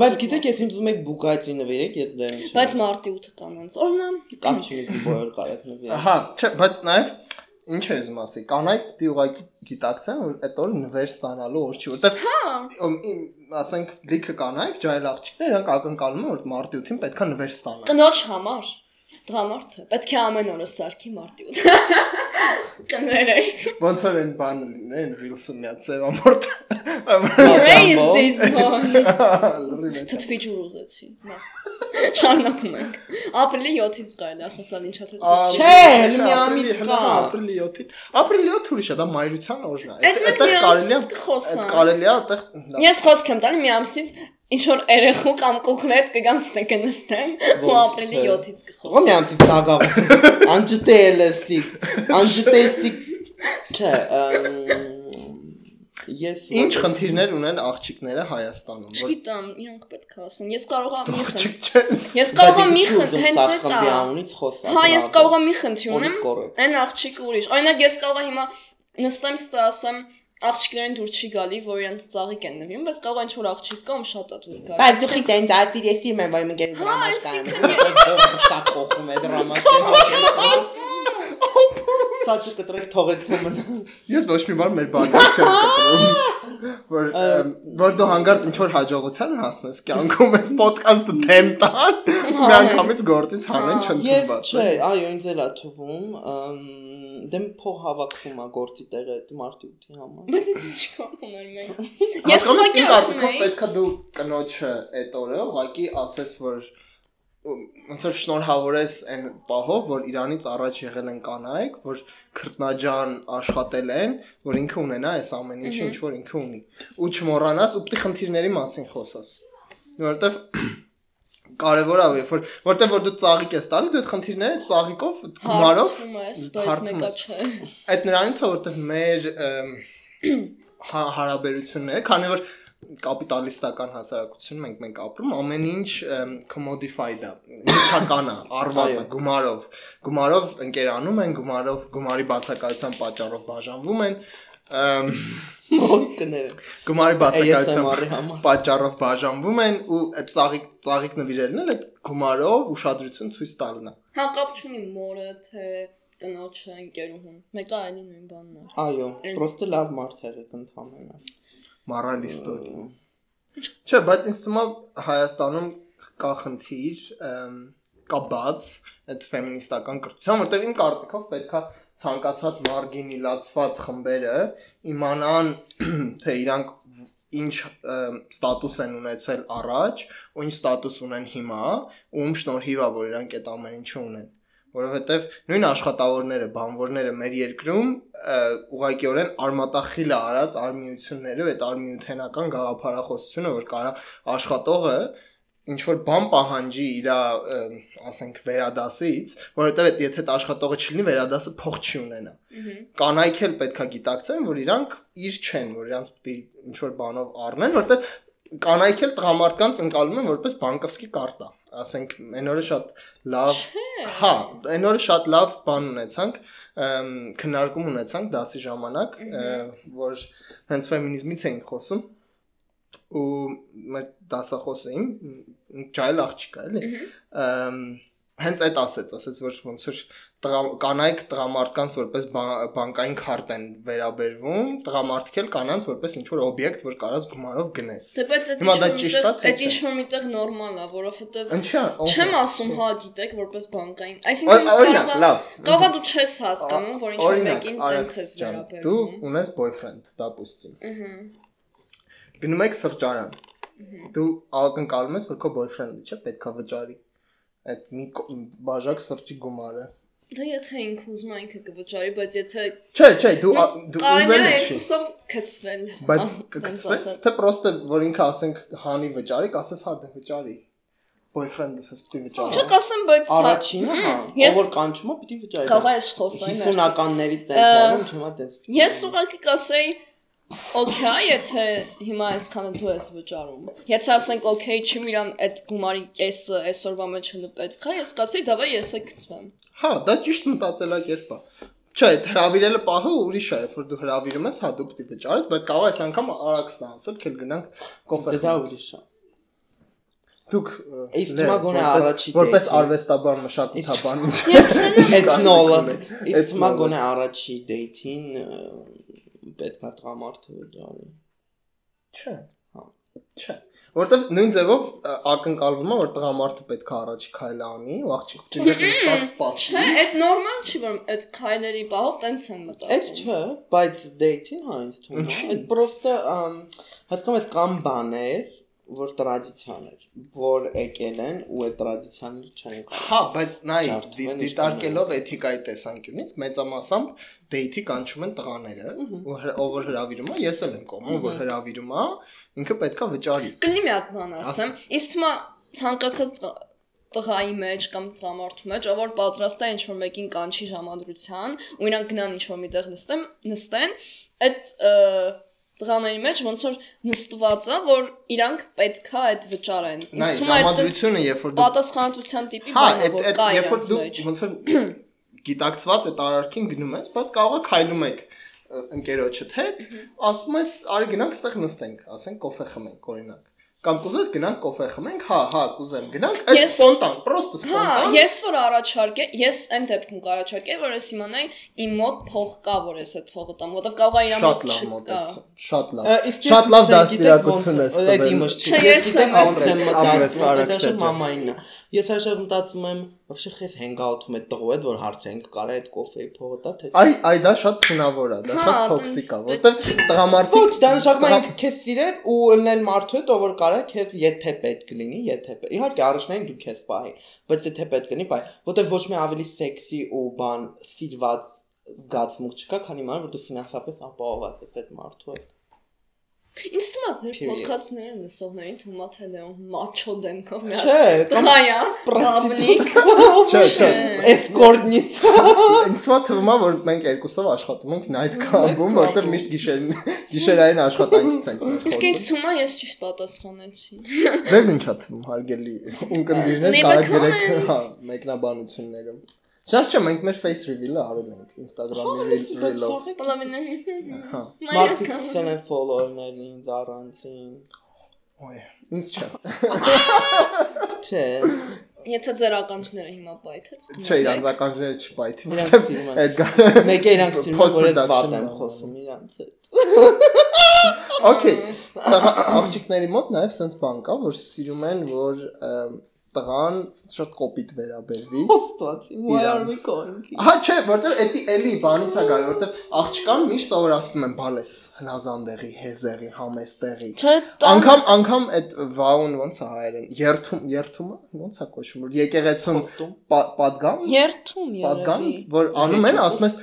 Բայց գիտեք, եթե ուզում եք Bugatti նվիրեք, ես դեռ ինչ։ բայց մարտի 8 կանանց օրնա կապ չունի դու բոլոր կարեք նվիրեք։ Հա, չէ, բայց նաև ինչ է ուզում ասի, կանայք պիտի ուղղակի գիտակցեն, որ այդ օրը նվեր ստանալու օր չի, որտեղ հա ասենք լիքը կանայք, ջայլ աղջիկներ, իրանք ակնկալում են, որ մարտի 8-ին պետքա նվեր ստանան։ կնոջ համար դրամարդը պետք է ամեն օրը սարքի մարտի 8 կներեք Ոնց որ այն բանը լինեն, reels-ը միած սևամորտ։ raise this boy Լրիվ է։ թթվի ջուր ուզեցի նա շարունակում ենք ապրիլի 7-ից կարելի է խոսալ ինչա թե Չէ, հենց մի ամիս կա։ Ապրիլի 7-ին։ Ապրիլի 7 ուրիշ է, դա մայրության օրն է։ Այդ մենք մի ամսից կխոսանք։ Այդ կարելի է այդտեղ Ես խոսք եմ տալի մի ամսից ինչ որ երեխու կամ կոկնետ կգանցնեն կնստեն ու ապրիլի 7-ից կխոսեն։ Ո՞մ յանցի տագավ։ Անջտելեսի, անջտեսի։ Չէ, ես Ինչ խնդիրներ ունեն աղջիկները Հայաստանում։ Չգիտեմ, իրանք պետք է ասեն։ Ես կարող եմ մի խնդիր։ Ես կարող եմ մի խնդիր, հենց այդ բանից խոսալ։ Հա, ես կարող եմ մի խնդիր ունեմ։ Այն աղջիկը ուրիշ։ Օրինակ ես կարող եմ հիմա նստեմ ստասեմ աղջիկներին դուր չի գալի, որ իրենց ծաղիկ են նվիրում, բայց կարող ինչ որ աղջիկ կա, ում շատ է դուր գալի։ Բայց դու խիտ այն դատի դեսի մեմ վայ մգերի Հա, դրամաշկան։ Սա կողում է դրամաշկան։ Սաճը կտրեք թողեք թոմն։ Ես ոչ մի բան մեր բանը չեմ կտրում։ Որ որ դու հանգարց ինչ որ հաջողության հասնես կյանքում այս ոդկասթը դեմ տան, մի անգամից գործից հանեն Ես չընդունված։ չէ, այո, ինձ էլ է թվում, դեմ փող հավաքվում է գործի տեղը այդ մարտի 8-ի համար։ Բայց ինչ ինչ կապ ուներ մենք։ Ես ուղղակի ես ասում եի, պետքա դու կնոջը այդ օրը ուղղակի ասես որ ոնց որ շնորհավորես այն պահով, որ Իրանից առաջ եղել են կանայք, որ քրտնաջան աշխատել են, որ ինքը ունենա այս ամեն ինչը, ինչ որ ինքը ունի։ Ու չմոռանաս ու է խնդիրների մասին խոսաս։ Որովհետև կարևոր է, երբ որ որտեղ որ դու ծաղիկ ես տալի, դու այդ խնդիրները ծաղիկով գումարով հարթում ես, բայց մեկա չէ։ Այդ նրանից է որտեղ մեր հա- հարաբերությունները, քանի որ կապիտալիստական հասարակություն մենք մենք ապրում, ամեն ինչ commodified է, նյութական է, արված է գումարով։ Գումարով ընկերանում են, գումարով գումարի բացակայության պատճառով բաժանվում են, ըմ, Մոկները։ գումարի բացակայության պատճառով բաժանվում են ու այդ ծաղիկ ծաղիկ նվիրելն էլ այդ գումարով ուշադրություն ցույց տալն է։ Հա կապ չունի մորը թե կնոջը ընկերուհուն։ Մեկը այլի նույն բանն է։ Այո, պրոստը լավ մարդ եղեք ընդհանրապես։ Մարալիստորի։ Չէ, բայց ինձ թվում է Հայաստանում կա խնդիր, կա բաց այդ ֆեմինիստական կրթության, որտեղ իմ կարծիքով պետքա ցանկացած մարգինիլացված խմբերը իմանան, թե իրանք ինչ ստատուս են ունեցել առաջ, ու ինչ ստատուս ունեն հիմա, ու ում շնորհիվ է որ իրանք այդ ամեն ինչը ունեն որովհետև նույն աշխատավորները, բանվորները մեր երկրում ուղղակիորեն արմատախիլ է արած արմիությունները, այդ արմիութենական գաղափարախոսությունը, որ կարա աշխատողը ինչ որ բան պահանջի իր ասենք վերադասից, որովհետև այդ եթե այդ աշխատողը չլինի, վերադասը փող չի ունենա։ Կանայք էլ պետքա գիտակցեն, որ իրանք իր չեն, որ իրանք պետք է ինչ որ բանով առնեն, որովհետև կանայք էլ տղամարդկանց ընկալում են որպես բանկովսկի կարտա։ Ասենք այն օրը շատ լավ, հա, այն օրը շատ լավ բան ունեցանք, քննարկում ունեցանք դասի ժամանակ, որ հենց ֆեմինիզմից էինք խոսում ու մեր դասախոսը իմ ջայլ աղջիկա էլի հենց այդ ասեց ասեց որ ոնց որ կանայք տղամարդկանց որպես բա- բանկային քարտ են վերաբերվում տղամարդիկ էլ կանանց որպես ինչ որ օբյեկտ որ կարած գումարով գնես Դե բայց այդ Հիմա դա ճիշտ է, այդ ինչ որ միտեղ նորմալ է, որովհետև է, Չեմ է ասում հա գիտեք որպես բանկային։ Այսինքն օրինակ, լավ։ Կարողա դու չես հասկանում, որ ինչ որ մեկին տենց ես վերաբերվում։ դու ունես boyfriend դապուստին գնում եք սրճարան դու ակնկալում ես որ քո boyfriend-ը չէ պետքա վճարի այդ մի բաժակ սրճի գումարը Դա եթե ինքը ուզում է ինքը կվճարի, բայց եթե Չէ, չէ, դու դու ուզել ես երկուսով գծվել։ Բայց ասած։ թե պրոստը որ ինքը ասենք հանի վճարի, կասես հա դե վճարի։ Boyfriend-ս ես պիտի վճարի։ Չէ, կասեմ, բայց հա- Առաջինը, հա, որ կանչում է, պիտի վճարի։ Կարող ես խոսալ, 50-ականներից տենց արում, չեմա տենց։ Ես ուղղակի կասեի Okay, եթե հիմա այսքանը դու ես վճարում։ Եթե ասենք okay, չի իրան այդ գումարի կեսը այսօրվա մեջ հլը պետք է, ես կասեի, դավայ ես է գծվեմ։ Հա, դա ճիշտ մտածելակերպ է։ Չէ, հրավիրելը պահը ուրիշ է, երբ որ դու հրավիրում ես, հա դու պիտի վճարես, բայց կարող ես անգամ արաքս տանցել, քել գնանք կոֆե դա ուրիշ է։ Դուք գոնե որպես- առաջի որպես արվեստաբան մշակութաբան ինչ։ Ես Էթնոլոգ։ հիմա գոնե առաջի դեյթին պետք է տղամարդը վճարի։ Չէ։ Հա։ Չէ, որովհետև նույն ձևով ակնկալվում է որ տղամարդը պետք է առաջի քայլը անի, ու աղջիկը դեռ նստած սպասի։ Չէ, այդ նորմալ չի, որ այդ քայլերի պահով տենց են մտածում։ Այդ չէ, բայց դեյթին հա ինձ թվում է։ Այդ պրոստը հասկանում ես կամ բաներ, որ տրադիցիան էր, որ եկել են ու այդ տրադիցիաները չեն կարող։ Հա, բայց նայ, դիտարկելով էթիկայի տեսանկյունից մեծամասամբ դեյթի կանչում են տղաները, ով որ հրավիրում է, ես էլ եմ կողմում, որ հրավիրում է, ինքը պետքա վճարի։ Կլինի մի հատ բան ասեմ։ Իսկ հիմա ցանկացած տղ- տղայի մեջ կամ տղամարդու մեջ, ով որ պատրաստ է ինչ-որ մեկին կանչի ժամադրության, ու իրանք գնան ինչ-որ միտեղ նստեն, նստեն, այդ տղաների մեջ ոնց որ նստված է, որ իրանք պետքա այդ վճարեն։ Իսկ ժամադրությունը, երբ որ դու պատասխանատվության տիպի Հա, բան է, որ կա երբ որ դու ոնց որ գիտակցված այդ արարքին գնում ես, բայց կարող է քայլում եք ընկերոջդ հետ, ասում ես, արի գնանք այստեղ նստենք, ասենք կոֆե խմենք, օրինակ։ Կամ կուզես գնանք կոֆե խմենք, հա, հա, կուզեմ գնանք, այդ սպոնտան, պրոստը Հա, սպոնտան։ ես որ առաջարկե, ես այն դեպքում կառաջարկեի, որ ես իմանայի իմ մոտ փող կա, որ ես այդ փողը տամ, որովհետև կարող է իր Շատ մոտ լավ չկա։ մոտեցում, շատ լավ։ Շատ լավ դաստիարակություն ես տվել։ Չէ, ես եմ ապրես, ապրես, մտածում, արագ դա մամայինն է։ Ես այժմ մտածում եմ, вообще խես հենգաութում այդ տղու հետ, որ հարց ենք կարա այդ կոֆեի փողը տա թե։ Այ այ դա շատ թունավոր է, դա Հա, շատ տենց տոքսիկ է, պետք- որտեղ տղամարդիկ Ոչ, դա նշանակում է տղա- ինքը քեզ սիրել ու ըլնել մարդու հետ, ով որ կարա քեզ եթե պետք լինի, եթե պետք։ Իհարկե առաջնային դու քեզ պահի, բայց եթե պետք լինի, բայ, որտեվ ոչ մի ավելի սեքսի ու բան սիրված զգացմունք չկա, քանի ման որ դու ֆինանսապես ապահոված ես այդ մարդու հետ։ Ինձ թվում է ձեր ոդքասթները լսողներին թվում է թե Լեոն մաչո դեմքով մի Չէ, Տղայա, բավնիկ։ Չէ, չէ։ Էսկորտնից։ մոտ թվում է որ մենք երկուսով աշխատում ենք night club-ում, որտեղ միշտ գիշերին գիշերային աշխատանքից ենք Իսկ ինձ թվում է ես ճիշտ պատասխանեցի։ Ձեզ ինչ է թվում, հարգելի ունկնդիրներ, կարա գրեք, հա, մեկնաբանություններում։ Չած չէ, մենք մեր face reveal-ը արել ենք Instagram-ի reel-ով։ Հա։ Մարդիկ սկսել են follow-ներ ինձ առանցին։ Ոյ, ինձ չէ։ Չէ, Եթե ձեր ականջները հիմա պայթեց։ Չէ, իրանց ականջները չպայթի, Իրանց որտեղ սիրում են։ Էդգար մեկը իրանք սիրում որ ես վատ եմ խոսում իրանց հետ։ Okay, աղջիկների մոտ նաև sense բան կա, որ սիրում են, որ տղան շատ կոպիտ վերաբերվի։ are we Իրանց։ going? Հա չէ, որտեղ էդի էլի բանից է գալի, որտեղ աղջկան միշտ սովորացնում են բալես հնազանդեղի, հեզեղի, համեստեղի։ Անգամ անգամ այդ վաուն ոնց է հայերեն, երթում, երթումը ոնց է կոչվում, որ եկեղեցում պատգամ, Երթում պատգամ, երևի։ որ անում են, ասում ես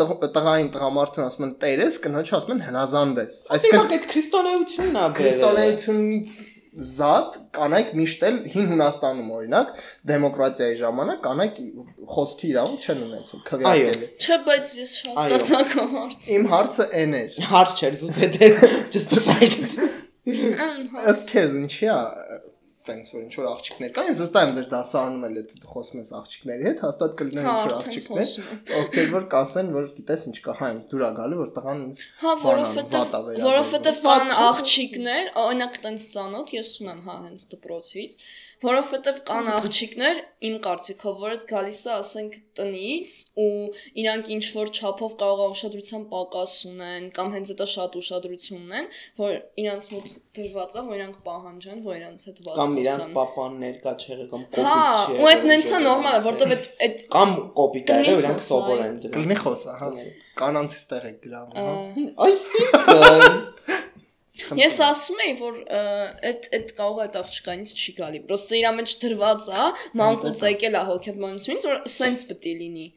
տղ- տղային տղամարդուն ասում են տերես, կնոջը ասում են հնազանդես։ Այսինքն Այսինքն այդ քրիստոնեությունն է քրիստոնեությունից զատ կանայք միշտ էլ հին Հունաստանում օրինակ դեմոկրատիայի ժամանակ կանայք խոսքի իրավունք չեն ունեցել քվեարկելի։ Չէ, բայց ես հասկացա քո հարցը։ Իմ հարցը այն էր։ Հարց չէր զուտ դե just a fact։ Ըստ քեզ ինչի՞ է տենց որ ինչ որ աղջիկներ կան, ես վստահ եմ դեր դասարանում էլ եթե խոսում ես աղջիկների հետ, հաստատ կլինեն Հա, ինչ որ աղջիկներ, ովքեր որ կասեն, որ գիտես ինչ կա, հա ինձ դուր է գալու, որ տղան ինձ Հա, վերաբերվում։ որովհետեւ կան աղջիկներ, օրինակ տենց ծանոթ, ես ունեմ հա հենց դպրոցից, որովհետեւ կան աղջիկներ, իմ կարծիքով, որ այդ գալիս է, ասենք, տնից ու իրանք ինչ որ չափով կարող ուշադրության պակաս ունեն կամ հենց դա շատ ուշադրություն ունեն, որ իրանց մոտ դրված է, որ իրանք պահանջեն, որ իրանց հետ վատ Կամ խոսան։ papan ներկա չեղը կամ Հա, կոպիտ չէ։ ու այդ նենց է նորմալ է, որովհետեւ այդ այդ կամ կոպիտ է, իրանք սովոր են դրան։ Կլինի խոսա, հա։ Կանանցից տեղ է գրավում, հա։ Այսինքն Ես ասում եի, որ այդ այդ կարող է այդ աղջկանից չի գալի։ Պրոստը իրա մեջ դրված է, մանկուց եկել է հոգեբանությունից, որ սենց պետք է լինի։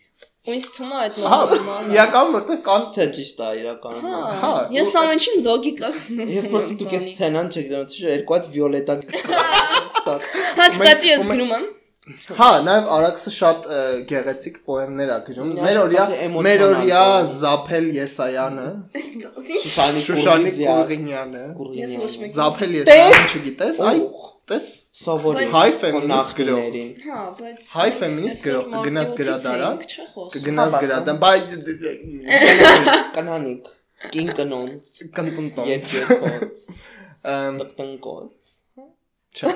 Ու ինձ թվում է այդ հա, մաման։ Իրական որտեղ կան թե ճիշտ է իրականում։ Հա։, հա Ես ամենին լոգիկա ունեցում եմ։ Ես պրոստը դուք էս սցենան չեք դրանից, երկու հատ վիոլետա։ Հա, հա կտացի ես գնում եմ։ Հա, նաև Արաքսը շատ գեղեցիկ պոեմներ է գրում։ Մեր օրյա, մեր օրյա Զափել Եսայանը, Շուշանի Կուրգինյանը, Ես Զափել Եսայանը չգիտես, այ տես Սովորի Հայ ֆեմինիստ գրող։ Հա, բայց հայ ֆեմինիստ գրող կգնաս գրադարան, կգնաս գրադարան, բայ Կանանիկ, կին կնոնց, կնտոնտոնց։ երկերքոց, Ամ տկտնկոց։ Չէ։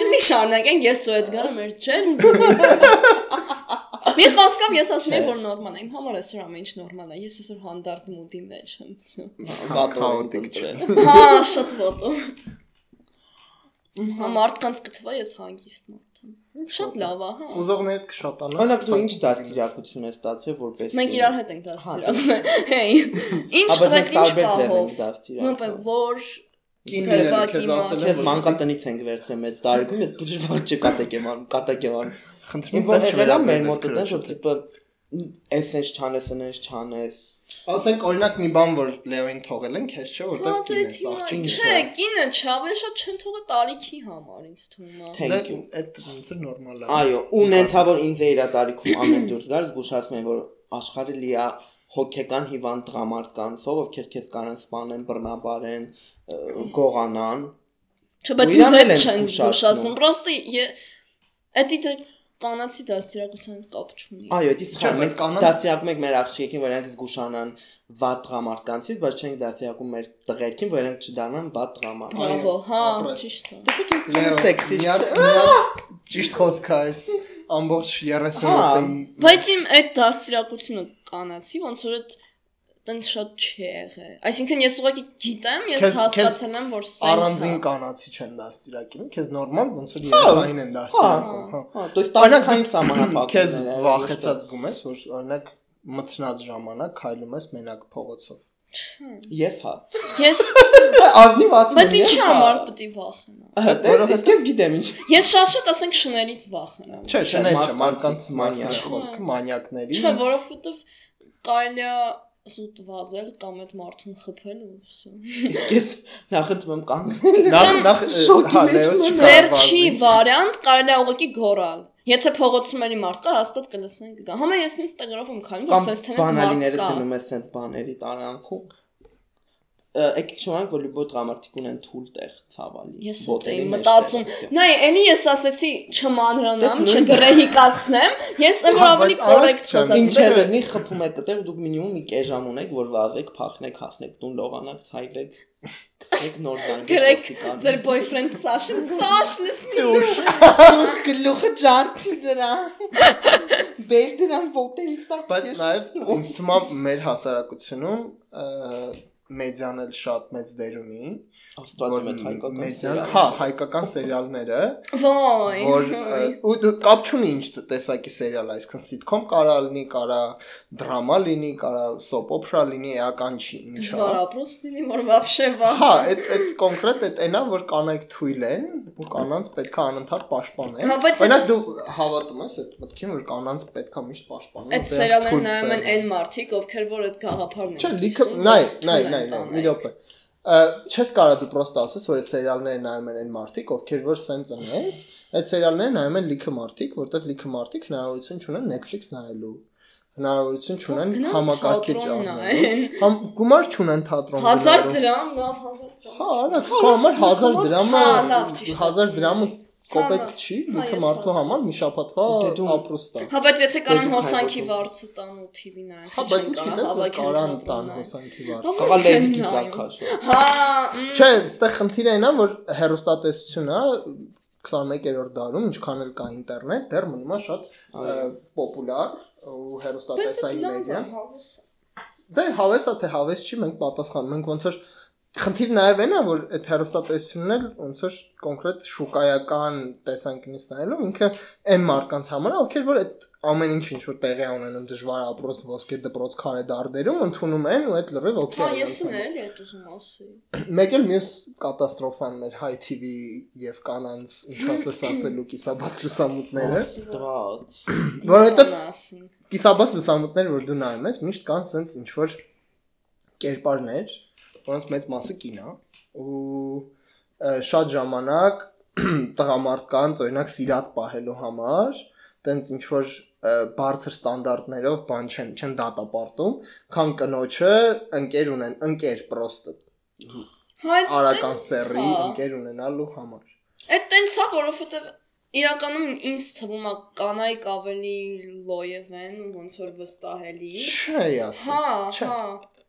Քնի շարունակենք, ես սուետ գնա մեր չեմ զուտ։ Մի խոսքով ես ասում եմ որ նորմալ է, իմ համար է սրա մեջ նորմալ է։ Ես այսօր հանդարտ մուդի մեջ եմ։ Բաթոոտիկ հա, հա, չէ։ Հա, շատ ոտո։ Հա մարդկանց կթվա ես հանգիստ մարդ եմ։ Շատ լավ է, հա։ Ուզողներդ կշատանա։ Օրինակ դու ինչ դաստիարակություն ես ստացել որպես Մենք իրար հետ ենք հա, դաստիարակում։ Հեյ։ Ինչ բայց տարբեր դերն ենք դաստիարակում։ Նույնպես որ Ես են, մանկատնից ենք վերցրել մեծ տարիքում, ես բուժված չկատակ եմ անում, կատակ եմ անում։ խնդրում ես եղել է մեր մոտ դա որ տիպը էսես չանես, այնես չանես։ Ասենք օրինակ մի բան որ Լեոին թողել են, քեզ չէ, Հա, որտեղ դե կին թիմա, աղջիկ չէ, կինը չավե շատ չեն թողը տարիքի համար ինձ թվում է։ Thank you։ Այդ ոնց է նորմալ է։ Այո, ու նենցա որ ինձ է իր տարիքում ամեն դուրս գալ, զգուշացնում եմ որ աշխարհը լի է հոգեկան հիվանդ տղամարդկանցով, ովքեր քեզ կանեն սպանեն, բռնաբարեն, գողանան։ Չէ, բայց ինձ էլ էլ են չեն զգուշացնում։ Պրոստը էդի դե կանացի դաստիարակության կապ չունի։ Այո, դա Չէ, սխալ։ բայց Մենք կանանց- դասյակում ենք մեր աղջիկին, որ իրենք զգուշանան վատ տղամարդկանցից, բայց չենք դասյակում մեր տղերքին, որ իրենք չդառնան վատ տղամարդ։ Բրավո, հա, ճիշտ է։ Լեո, Սեքսի միակ միակ ճիշտ խոսք է այս ամբողջ 30 Հա, րոպեի Բայց իմ այդ դաստիարակությունը կանացի, ոնց որ այդ տենց շատ չի եղել։ Այսինքն ես ուղղակի գիտեմ, ես Քեզ- հասկացել եմ, որ սենց առանձին է։ կանացի չեն դաստիարակում, քեզ նորմալ ոնց որ երեխային են դաստիարակում, հա։ Հա, то есть Օրինակ տարիքային դու սահմանափակումներ։ քեզ են, վախեցած զգում ես, որ օրինակ մթնած ժամանակ քայլում ես մենակ փողոցով։ Ես հա։ Ես Ազնիվ ասում բայց ինչի համար պետք է վախենամ։ Որովհետեւ ես գիտեմ ինչ։ Ես շատ-շատ ասենք շներից վախենամ։ Չէ, չէ, չէ, մարդկանց մարդկանց մասին մանյակ։ է խոսքը, մանյակների։ Չէ, որովհետև կարելի է զուտ վազել կամ այդ մարդուն խփել ու վсё։ Ես նախընտրում եմ կանգնել։ Նախ նախ շոկի հա, եմ, չկա Վերջի վարիանտ կարելի է ուղղակի գորալ։ Եթե փողոցումերի մարդ կա, հաստատ կլսեն կգա։ Համա ես ինձ տագրով եմ քայլում, որ sense թեմից մարդ բանալիները կա։ դնում ես sense բաների տարանքում։ Եկեք շոյանք որ լիբոտ գամարտիկ ունեն թուլ տեղ ցավալի։ Ես էի մտածում։ Նայ, էլի ես ասեցի չմանրանամ, չգրեհիկացնեմ։ Ես ավելի չեմ, խոսացի։ Ինչ Բայց- է լինի խփում եք դեռ դուք մինիմում մի կես ժամ ունեք որ վազեք, փախնեք, հասնեք տուն, լողանակ, ցայվեք, գցեք նոր զանգ։ Գրեք ձեր boyfriend Սաշին, Սաշն ստուշ։ Դուշ գլուխը ջարդի դրա։ Բեր դրան ոտերից տակ։ Բայց նաև ինձ թվում է մեր հասարակությունում մեդիան էլ շատ մեծ դեր ունի, Աստված իմ հետ հայկական մեդիան, սերիալ։ հա, հայկական սերիալները, Ոայ։ որ ը, ու դու կապ չունի ինչ տեսակի սերիալ, այսինքն sitcom կարա լինի, կարա դրամա լինի, կարա soap opera լինի, էական չի, ինչա։ Դժվար ապրոս լինի, որ вообще վա։ Հա, այդ այդ կոնկրետ այդ այնա, որ կանայք թույլ են ու կանանց պետքա անընդհատ պաշտպանեն։ Հա, բայց Օրինակ դու հավատում ես այդ մտքին, որ կանանց պետքա միշտ պաշտպանեն։ Այդ դեռ սերիալները թույլ նայում են սերիալ։ այն մարդիկ, ովքեր որ այդ գաղափարն են։ Չէ, լիքը կիսում, նայ, որ նայ, թույլ նայ, են նայ, մի կանայք։ րոպե։ Ա, Չես կարա դու պրոստը ասես, որ այդ սերիալները նայում են այն մարդիկ, ովքեր որ սենց են հենց, այդ սերիալները նայում են լիքը մարդիկ, որտեղ լիքը մարդիկ հնարավորություն չունեն Netflix նայելու հնարավորություն չունեն համակարգիչ նայեն։ Համ գումար չունեն թատրոն 1000 գնալու։ դրամ, լավ 1000 դրամ։ Հա, արագ, քո համար 1000 դրամը Հա, է։ 1000 դրամը կոպեկ լավ։ չի, լիքը ես մարդու համար մի շաբաթվա Դե ապրուստ է։ Հա, բայց եթե կանան դու հոսանքի վարձը տան ու TV նայեն։ Հա, բայց ինչ գիտես, որ կարան տան հոսանքի վարձը։ Հա, նայում։ ցակաշ։ Հա, Չէ, այստեղ խնդիրը այն է, որ հերոստատեսությունը 21-րդ դարում, ինչքան էլ կա ինտերնետ, դեռ մնում է շատ պոպուլար ու հերոստատեսային է։ Դե հավես է թե հավես չի, մենք պատասխանում ենք ոնց որ խնդիրը նաև այն է, որ այդ հերոստատեսությունն էլ ոնց որ կոնկրետ շուկայական տեսանկյունից նայելով ինքը այն մարդկանց համար է, ովքեր որ այդ ամեն ինչ ինչ որ տեղի ունենում դժվար ապրոց ոսկե դպրոց քարե դարդերում ընդունում են ու այդ լրիվ օքեյ Հա, է ես անցնում։ էլ էլի այդ ուզում ասեի։ Մեկ էլ մյուս կատաստրոֆան մեր High TV եւ կանանց ինչ ասես ասելու կիսաբաց լուսամուտները, որովհետեւ կիսաբաց լուսամուտները, որ դու նայում ես, միշտ կան սենց ինչ որ կերպարներ, որոնց մեծ մասը կին է ու շատ ժամանակ տղամարդկանց օրինակ սիրած պահելու համար տենց ինչ որ բարձր ստանդարտներով բան չեն չեն դատապարտում, քան կնոջը ընկեր ունեն, ընկեր պրոստը Հա, արական սերի ա։ ընկեր ունենալու համար։ Այդ տենց է, որովհետև իրականում ինձ թվում է կանայք ավելի լոյև են ոնց որ վստահելի։ Չէ, ասի։ Հա, հա։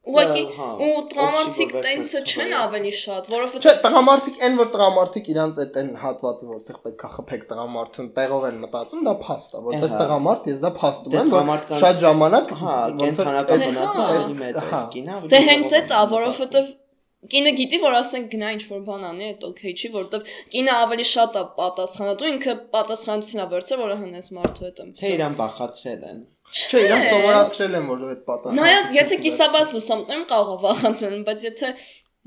Ուղղակի Հա, ու տղամարդիկ օքսիգոն տենցը վերջնական չեն է։ ավելի շատ, Չէ, որովհետև տղամարդիկ այն որ տղամարդիկ իրանց այդ այն հատվածը որտեղ պետքա խփեք տղամարդուն տեղով են մտածում, դա փաստ է, որպես Ահա։ տղամարդ ես դա փաստում Դե եմ, որ շատ ժամանակ Հա, վնասը հա, ավելի մեծ է, հա։ կինը ավելի դե հենց այդ է, է որովհետև կինը գիտի, որ ասենք գնա ինչ որ բան անի, այդ օքեյ չի, որովհետև կինը ավելի շատ է պատասխանատու, ինքը պատասխանատվություն է վերցրել, որը հնես մարդու հետ եմ։ Թե իրան բախացրել են։ Չէ, իրան սովորացրել են որ այդ պատասխանը։ Նայած, եթե կիսաբաց լուսամուտներում կարող է վախացնել, բայց եթե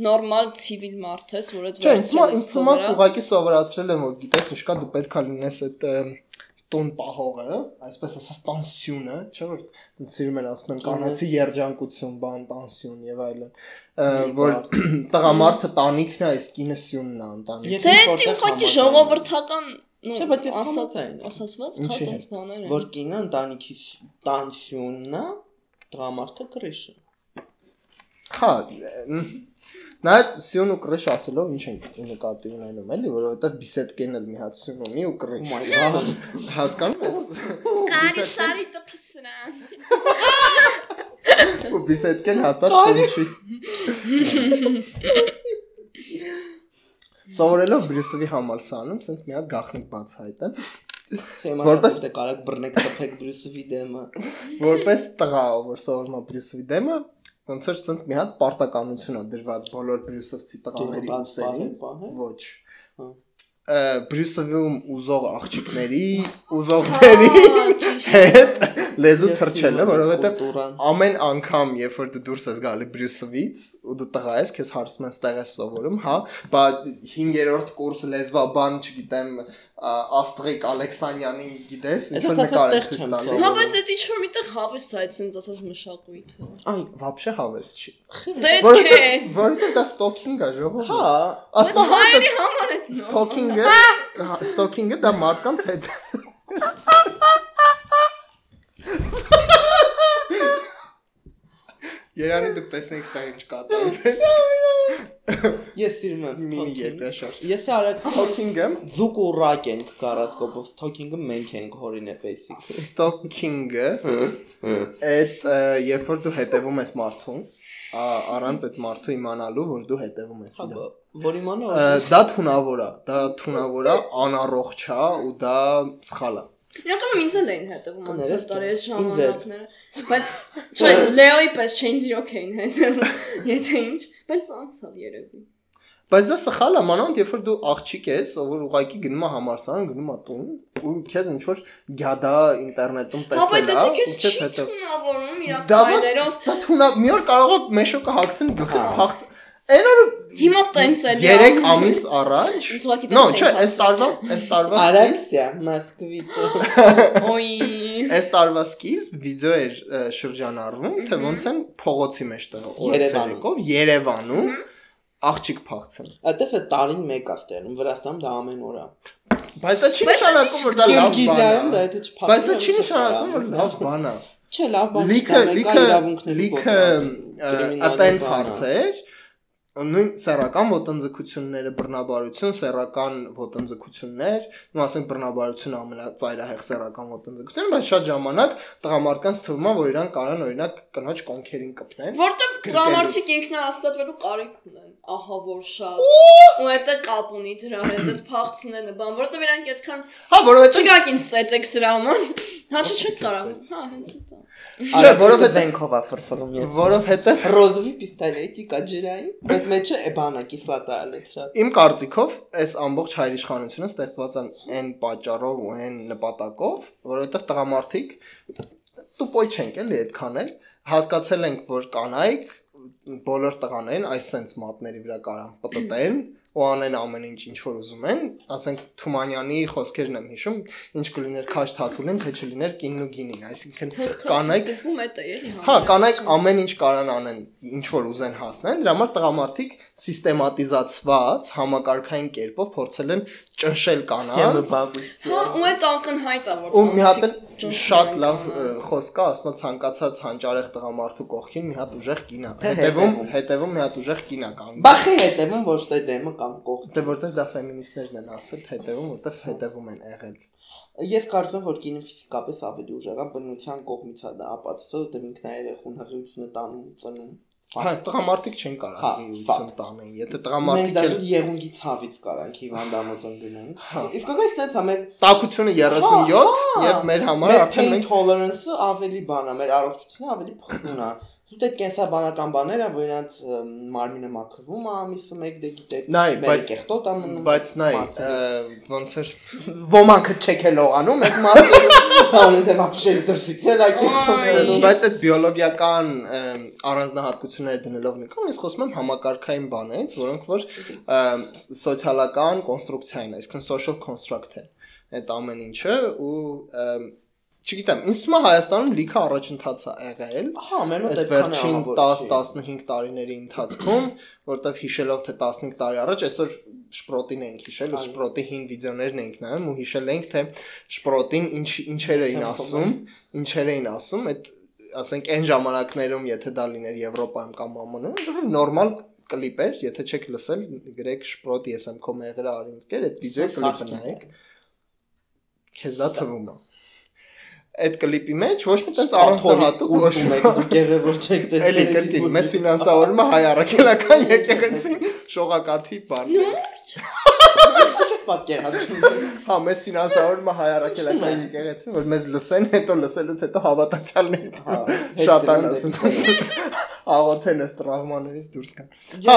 նորմալ ցիվիլ մարդ ես, որ այդ Չէ, ինձ թվում է- ուղղակի սովորացրել են որ գիտես ինչ կա դու պետքա լինես այդ տոն պահողը, այսպես ասած տանսյունը, չէ՞ որ սիրում են ասում են կանացի երջանկություն, բան տանսյուն եւ այլն, որ տղամարդը տանիքն է, իսկ կինը սյունն է ընտանիք։ Եթե Դե դա ուղղակի ժողովրդական Չէ, բայց ես ասած եմ։ ասացված հետ։ տենց բաներ են։ որ կինը ընտանիքի տանսյունն է, տղամարդը կրիշը։ Հա, նայած սյուն ու կրիշ ասելով ինչ են նկատի ունենում էլի, որովհետեւ բիսետկեն էլ մի հատ սյուն ունի ու կրիշ։ my God. Հասկանում ես։ Կարի շարի տպիսրան։ Ու բիսետկեն հաստատ կրիշի։ Սովորելով Բրյուսովի համալսարանում, sense մի հատ գախնիկ բացահայտեմ, Որպես- դե կարակ բռնեք տփեք Բրյուսովի դեմը։ որպես տղա, որ սովորում է Բրյուսովի դեմը, ոնց որ sense մի հատ պարտականություն է դրված բոլոր Բրյուսովցի տղաների ուսերին։ Ոչ։ Ա, Բրյուսովում ուզող աղջիկների, ուզողների հետ լեզու թրջելը, կուլտուրան։ ամեն անգամ, երբ որ դու դուրս ես գալի Բրյուսովից ու դու տղա ես, քեզ հարցում են ստեղ ես սովորում, հա, բա 5-րդ կուրս լեզվաբան, չգիտեմ, ա, Աստղիկ Ալեքսանյանին գիտես, ինչ որ Էսա նկար է տեղ ցույց չեմ տալի։ սովորում։ Հա, բայց այդ ինչ որ միտեղ հավես է այդ sense ասած մշակույթը։ Այ, Вообще հավես չի։ Դե Որովհետև քեզ։ որովհետև դա ստոքինգ է, ժողովուրդ։ հա, Բայց Աստղա հայերի համար է։ Ստոքինգը, ստոքինգը դա մարդկանց հետ։ Երանի դուք տեսնեք ստեղ ինչ կատարվում։ ես սիրում եմ Մինի stalking։ երկրաշարժ։ Ես արագ Ստոքինգը, զուկ ու ռակ ենք գարասկոպով stalking-ը մենք ենք հորինը basically։ ստոքինգը, այդ երբ որ դու հետևում ես մարդուն, առանց այդ մարդու իմանալու, որ դու հետևում ես իրան։ Որ իմանա Դա թունավոր է, դա թունավոր է, անառողջ է ու դա սխալ է։ Իրականում ինձ էլ էին հետևում անցյալ տարի այս ժամանակները։ Բայց չէ, Լեոյի պես չէին իրոք էին հետևում, եթե ինչ, բայց անցավ երևի։ Բայց դա սխալ է, մանավանդ երբ որ դու աղջիկ ես, որ ուղակի գնում է համալսարան, գնում է տուն, ու քեզ ինչ որ գյադա ինտերնետում Հա, տեսել է, ու քեզ հետո թունավորում իր դա թունա մի օր կարող է մեշոկը հագցնի գլխի փախց։ Այն օրը հիմա տենց էլ 3 ամիս առաջ տենց չէ, այս տարվա, այս տարվա սկիզբ, Արաքսիա, Մոսկվիչ։ Ոյ։ այս տարվա սկիզբ վիդեո էր շրջանառվում, թե ոնց են փողոցի մեջտեղ Երևանում։ օրեցերեկով Երևանում աղջիկ փախցն։ Այդտեղ է տարին մեկ է ստերում, Վրաստանում դա ամեն օր է։ Բայց դա չի նշանակում, որ դա լավ բան է։ Բայց դա չի նշանակում, որ լավ բան է։ Չէ, լավ բան Լիքը չկա, լիքը իրավունքների լիքը ատենց հարցեր նույն սեռական ոտնձգությունները, բռնաբարություն, սեռական ոտնձգություններ, նո ասենք բռնաբարությունը ամենածայրահեղ սեռական ոտնձգությունը, բայց շատ ժամանակ տղամարդկանց թվում է, որ իրանք կարան օրինակ կնոջ կոնքերին կպնեն։ Որտեվ դրամատիկ ինքնահաստատվելու կարիք ունեն, ահա որ շատ։ Ու դա կապ ունի դրա հետ, այդ փախցնելը, բան, որտեվ իրանք այդքան Հա, որովհետեւ չգաք ինձ ստեցեք սրա համար։ Հա չէ՞ կարա։ Հա, հենց դա։ Չէ, որովհետեւ վենքով է ֆրֆռում ես։ որովհետեւ Ռոզովի պիստոլետիկա ջրային, բայց մեջը է բանա կիսլատա ալեցրած։ Իմ կարծիքով այս ամբողջ հայրիշխանությունը ստեղծված է այն պատճառով ու այն նպատակով, որովհետև տղամարդիկ տուպոյ չենք էլի այդքան էլ հասկացել ենք, որ կանայք բոլոր տղաներին այս sense մատների վրա կարան պտտեն ու անեն ամեն ինչ ինչ որ ուզում են, ասենք Թումանյանի խոսքերն եմ հիշում, ինչ կլիներ քաշ թաթուլին, թե չլիներ կինն ու գինին, այսինքն կանայք սկզբում է դա էլի Հա, կանայք ամեն ինչ կարան անեն, ինչ որ ուզեն հասնեն, դրա համար տղամարդիկ սիստեմատիզացված համակարգային կերպով փորձել են ճնշել կանանց։ Հա, ու այդ ակնհայտ է որ Ու մի հատ շատ լավ խոսք կա, ասում ցանկացած հանճարեղ տղամարդու կողքին մի հատ ուժեղ կինա։ հետևում։ հետևում մի հատ ուժեղ կինա կան։ Բախի հետևում ոչ թե դեմը կամ կողքը։ Դե որտեղ դա ֆեմինիստներն են ասել, հետևում, որտեղ հետևում են եղել։ Ես կարծում եմ, որ կինը ֆիզիկապես ավելի ուժեղ է, բնության կողմից է դա ապացուցը, որտեղ ինքն է երախուն հղիությունը տանում, ծնում։ Հա, տղամարդիկ չեն Հա, կարող իություն ֆակտ։ տանեն։ Եթե Մենք տղամարդիկ են եղունգի ցավից կարանք հիվանդամոձն գնանք։ Հա։ Իսկ ակայս տենց է մեր տակությունը 37 եւ մեր համար արդեն մենք tolerance-ը ավելի բան է, մեր առողջությունը ավելի փխուն է գիտեք կենսաբանական բաները, որ իրանց մարմինը մաքրվում է ամիսը 1 դե գիտեք, մեր կեղտոտ ամնում։ Բայց նայ, ոնց էր ոմանքը չեքելով անում, այդ մասը անընդհատ ապշել դրսից էլ ակեղտոտը։ Բայց այդ բիոլոգիական առանձնահատկությունները դնելով մի կողմ, ես խոսում եմ համակարգային բաներից, որոնք որ սոցիալական կոնստրուկցիա են, այսինքն social construct են այդ ամեն ինչը ու չգիտեմ ինձ թվում է Հայաստանում լիքը առաջընթաց է եղել Հա, մեր մոտ այդքան է վերջին ահավոր 10-15 տարիների ընթացքում, որտեվ հիշելով թե 15 տարի առաջ այսօր շպրոտին ենք հիշել, ու շպրոտի հին վիդեոներն ենք նայում ու հիշել ենք թե շպրոտին ինչ ինչեր էին ասում, ինչեր էին ասում, այդ ասենք այն ժամանակներում, եթե դա լիներ Եվրոպայում կամ ԱՄՆ-ում, նորմալ կլիպ էր, եթե չեք լսել, գրեք շպրոտ ես եմ քո մեղրը արի ինձ կեր, այդ վիդեոյի կլիպը նայեք։ Քեզ դա թվում է։ Այդ կլիպի մեջ ոչ մի տենց Առանձնահատուկ կուրտում եք, դուք եղևոր չեք տեսել։ Էլի կրկին, մեզ ֆինանսավորումը հայ առաքելական եկեղեցին շողակաթի բան։ Դուք ես պատկերացնում։ Հա, մեզ ֆինանսավորումը հայ առաքելական եկեղեցին, որ մեզ լսեն, հետո լսելուց հետո հավատացյալների Հա, շատան գնան ասենց աղոթեն այս տրավմաներից դուրս գան։ Հա,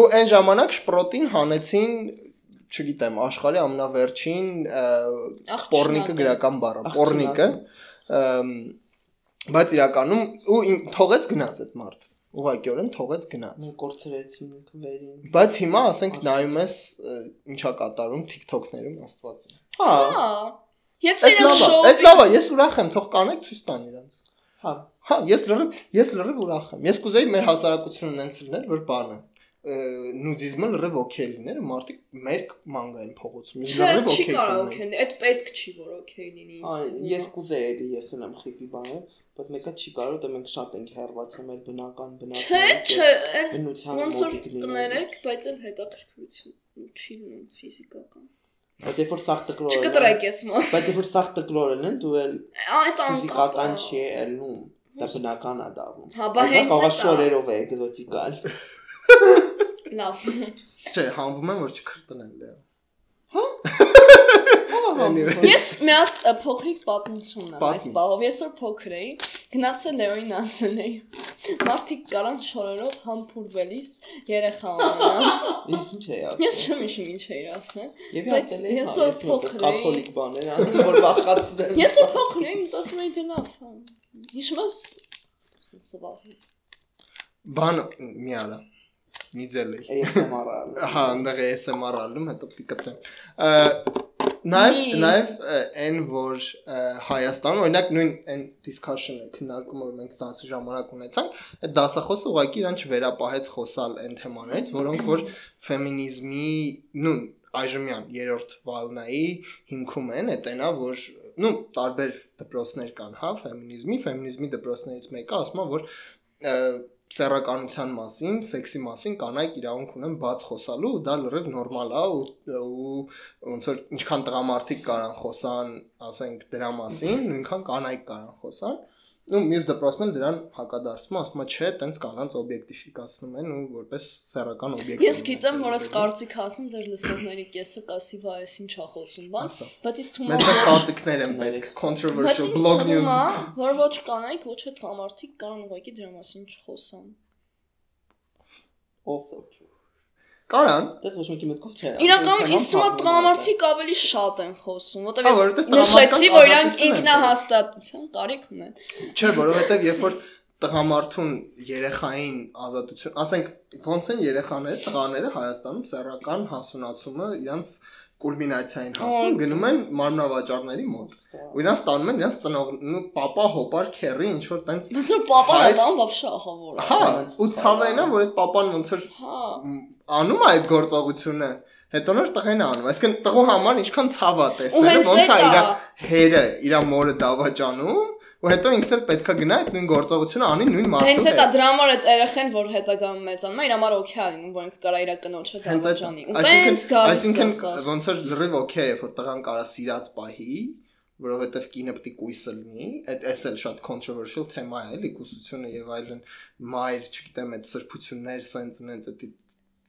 ու այն ժամանակ շպրոտին հանեցին չգիտեմ, աշխարհի Աղջնակը։ պորնիկը գրական բառը, պորնիկը, բայց իրականում ու թողեց գնաց այդ մարդ։ Ուղղակիորեն թողեց գնաց։ Կորցրեցին վերին։ Բայց հիմա ասենք նայում ես ինչա կատարում TikTok-ներում աստված։ Հա, Եթե է, շոու այդ լավ է, ես ուրախ եմ, թող կանեք ցույց տան իրանց։ հա։ Հա, ես լրիվ ես լրիվ ուրախ եմ։ Ես կուզեի մեր հասարակությունը ունենց լիներ, որ բանը նուդիզմը լրիվ օքեյ լիներ, ու մարդիկ մեր մանգային փողոցում։ լրիվ չի օքեյ կարող կլինեի։ օքեյ։ Այդ պետք չի որ օքեյ լինի ես կուզեի էլի ես եմ խիպի բանը, բայց մեկը չի կարող, դա մենք շատ ենք հերվածում մեր բնական Չէ, բնակարանը։ չէ, այլ բնության ոնց որ կներեք, բայց էլ հետաքրքրություն չի լինում ֆիզիկական։ Բայց երբ որ սախ տկլոր Չկտրեք ես մաս։ Բայց երբ որ սախ տկլոր են, դու էլ Այդ ֆիզիկական չի ելնում։ Դա բնական է դառնում։ Հա, բա հենց կարող է էդ ա։ շորերով է էկզոտիկալ։ Լավ։ Չէ, հանվում եմ, որ չքրտնեն դե։ Ես մի հատ փոքրիկ պատմություն ունեմ այս բաղով։ Ես որ փոքր էի, գնացել Լեոին ասել էի։ Մարդիկ կարան շորերով համբուրվելիս երեխա ունենան։ ինչ էի ասում։ Ես չեմ հիշում ինչ էի ասել։ Եվ բայց ասել էի, ես հա, որ փոքր էի, կաթոլիկ բաներ, անի որ վախկացնեմ։ ես որ փոքր էի, մտածում էի դե լավ, հա։ Հիշում ես սվահի։ Բան մի արա։ Նիձել էի։ ASMR ալ։ Հա, այնտեղ ASMR ալում, հետո պիտի կտրեմ։ Նաև նաև այն որ Հայաստանում օրինակ նույն այն discussion-ը քննարկումը որ մենք դասի ժամանակ ունեցանք, այդ դասախոսը ուղղակի իրան չվերապահեց խոսալ այն թեմաներից, որոնք որ ֆեմինիզմի նույն այժմյան երրորդ վալնայի հիմքում են, այդ այնա որ նու տարբեր դպրոցներ կան, հա, ֆեմինիզմի, ֆեմինիզմի դպրոցներից մեկը ասում է որ սեռականության մասին, սեքսի մասին կանայք իրավունք ունեն բաց խոսալու, ու դա լրիվ նորմալ է ու ու ոնց որ ինչքան տղամարդիկ կարան խոսան, ասենք դրա մասին, նույնքան կանայք կարան խոսան։ ու մյուս դպրոցն էլ դրան հակադարձում ասում է, չէ, տենց կանանց օբյեկտիֆիկացնում են ու որպես սեռական օբյեկտ։ Ես գիտեմ, որ այս կարծիք ասում ձեր լսողների կեսը կասի, վայ, այս ինչա խոսում, բան, բայց իսկ թվում է մեծ կարծիքներ են պետք, բայց controversial blog news։ որ ոչ կանայք, ոչ էլ տղամարդիկ կարան ուղղակի դրա մասին չխոսան։ Ով է։ Կարան։ Դե ոչ մեկի մտքով չէ։ Իրականում ինձ թվում է տղամարդիկ ավելի շատ են խոսում, որովհետև ես նշեցի, որ իրանք ինքնահաստատության կարիք ունեն։ Չէ, որովհետև երբ որ տղամարդուն երեխային ազատություն, ասենք ոնց են երեխաները, տղաները Հայաստանում սեռական հասունացումը իրանց կուլմինացիային հասնում գնում են մարմնավաճառների մոտ ու իրենց տանում են իրենց ծնող պապա հոպար քերի ինչ որ տենց ոնց հա, որ պապան է տան բավարշահավոր հա ու ցավենա որ այդ պապան ոնց որ հա անում է այդ գործողությունը հետո նոր տղեն է անում այսինքն տղու համար ինչքան ցավ է տեսնելը հենց ոնց է իր հերը իր մորը դավաճանում ու հետո ինքն էլ պետքա գնա այդ նույն գործողությունը անի նույն Հենց մարդու այդ է դրա համար այդ երեխեն, որ հետագայում մեծանում է, իր համար օքեյ է լինում, որ ինքը կարա իր կնոջը հենց դավաճանի։ այսինքն այսինքն է ոնց որ լրիվ օքեյ է որ տղան կարա սիրած պահի որովհետև կինը պետք է կույսը լինի այդ էս էլ շատ controversial թեմա է էլի կուսությունը եւ այլն մայր չգիտեմ այդ սրբություններ սենց նենց այդ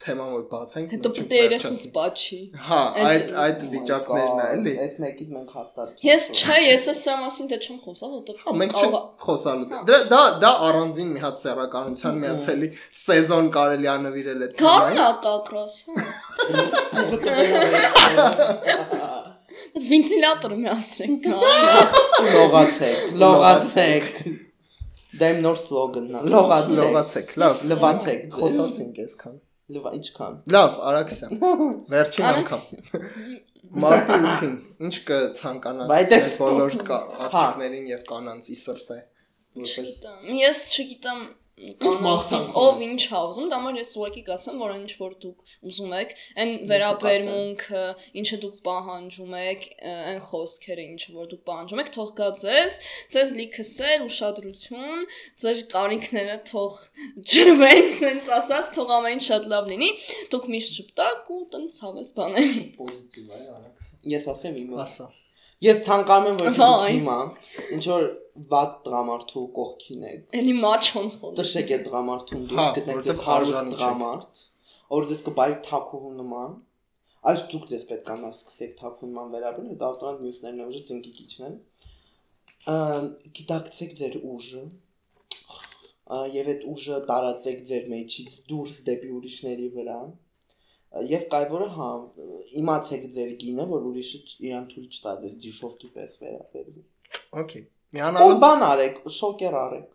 թեման որ բացենք Հետո չվերջացնենք։ սպաչի։ Հա, այդ Այդ- վիճակներն է էլի։ Այս մեկից մենք հաստատ։ Ես չէ, ես էս սա մասին դե չեմ խոսա, որովհետև Հա, մենք չենք խոսալու։ Դա դա դա առանձին մի հատ սեռականության միացելի սեզոն կարելի է նվիրել այդ Կարնա կակրոս, հա։ Վենտիլատորը միացրենք, կարնա։ Լողացեք, լողացեք։ Դա իմ նոր սլոգանն է։ Լողացեք։ Լողացեք, լավ։ Լվացեք։ Խոսացինք այսքան։ Լվա ինչքան։ Լավ, Արաքսյան։ Վերջին անգամ։ Մարտի 8-ին ինչ կցանկանաս բոլոր Հա։ աղջիկներին եւ կանանցի սրտե որպես Ես չգիտեմ մաղթանք ով ինչ ա ուզում, դա համար ես ուղղակի կասեմ, որ ինչ որ դուք ուզում եք, այն վերաբերմունքը, ինչը դուք պահանջում եք, այն խոսքերը, ինչը որ դուք պահանջում եք, թող գա ձեզ, ձեզ լիքը սեր, ուշադրություն, ձեր կարիքները թող ջրվեն, սենց ասած, թող ամեն ինչ շատ լավ լինի, դուք միշտ ճպտակ ու տնց հավես բաներ։ պոզիտիվ է Արաքսը։ Ես ասեմ իմը։ Ասա։ Ես ցանկանում եմ որ դուք հիմա ինչ որ վատ դրամարտու կողքին եք։ Էլի մաչոն խոդ։ Տշեք այդ դրամարտուն Հա, դուրս գտնեք ձեզ հարուստ դրամարտ, որ ձեզ կբայի թակուհու նման։ Այս դուք ձեզ պետք է նախ սկսեք թակուհու նման վերաբերել, հետո ավտոմատ մյուսներն ուժը ծնկի կիչնեն։ Ամ գիտակցեք ձեր ուժը ա, եւ այդ ուժը տարածեք ձեր մեջից դուրս դեպի ուրիշների վրա եւ կայվորը հա իմացեք ձեր գինը որ ուրիշը իրան թույլ չտա ձեզ դիշովկի պես վերաբերվի Okay։ Ու Միանալը բան արեք, շոկեր արեք։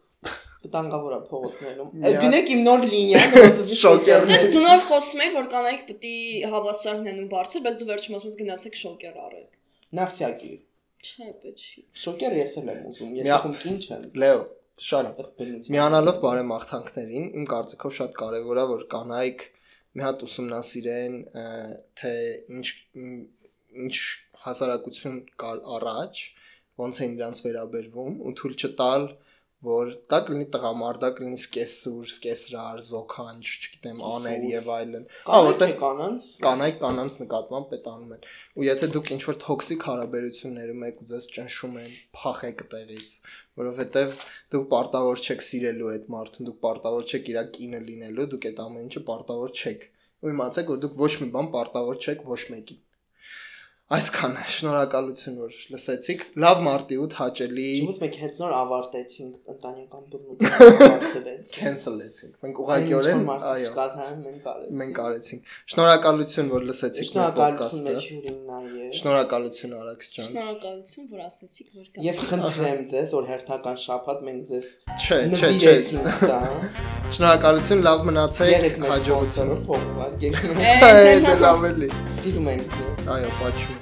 Վտանգավոր է փողոցներում։ Միա- Գնեք իմ նոր լինիան, որովհետեւ Շոկեր։ Դες դու նոր խոսում ես, որ կանայք պետք է հավասար լինեն ու բարձր, բայց դու վերջում ասում ես գնացեք շոկեր առեք։ Նավսյակի։ Չէ, պետք չի։ Շոկեր ես էլ եմ ուզում։ Ես ախում կին չեմ։ Լեո, բնության։ Միանալով բարեմաղթանքներին, իմ կարծիքով շատ կարևոր է, որ կանայք մի հատ ուսումնասիրեն, թե ինչ ինչ հասարակություն կար առաջ, ոնց են իրանց վերաբերվում ու թույլ չտալ, որ դա կլինի տղամարդ, դա կլինի սկեսուր, սկեսրար, զոքանչ, չգիտեմ, աներ եւ այլն։ Հա, որտեղ կանանց կանայք կանանց նկատմամբ պետ անում են։ Ու եթե դուք ինչ որ տոքսիկ հարաբերություններում եք ու ձեզ ճնշում են, փախեք տեղից, որովհետև դուք պարտավոր չեք սիրելու այդ մարդուն, դուք պարտավոր չեք իր կինը լինելու, դուք այդ ամեն ինչը պարտավոր չեք։ Ու իմացեք, որ դուք ոչ մի բան պարտավոր չեք ոչ մեկի։ Այսքան շնորհակալություն որ լսեցիք։ Լավ մարտի 8 հաճելի. Ո՞ւս մենք հենց նոր ավարտեցինք ընտանեկան բռնությունը։ cancel-եցինք։ Մենք Ուղղակիորեն այո, այո, կաթան մենք արել։ մենք արեցինք։ Շնորհակալություն որ լսեցիք մեր ոդկասթը։ Շնորհակալություն Արաքս ջան։ Շնորհակալություն, որ ասացիք, որ կա։ Եվ խնդրեմ ձեզ, որ հերթական շաբաթ մենք ձեզ Չէ, չէ, չէ։ սա։ Շնորհակալություն, լավ մնացեք, հաջողություն։ հաջողություն փոխվար։ Եկեք։ Այդ լավ էլի։ Սիրում ենք ձեզ։ Այո, պատճում։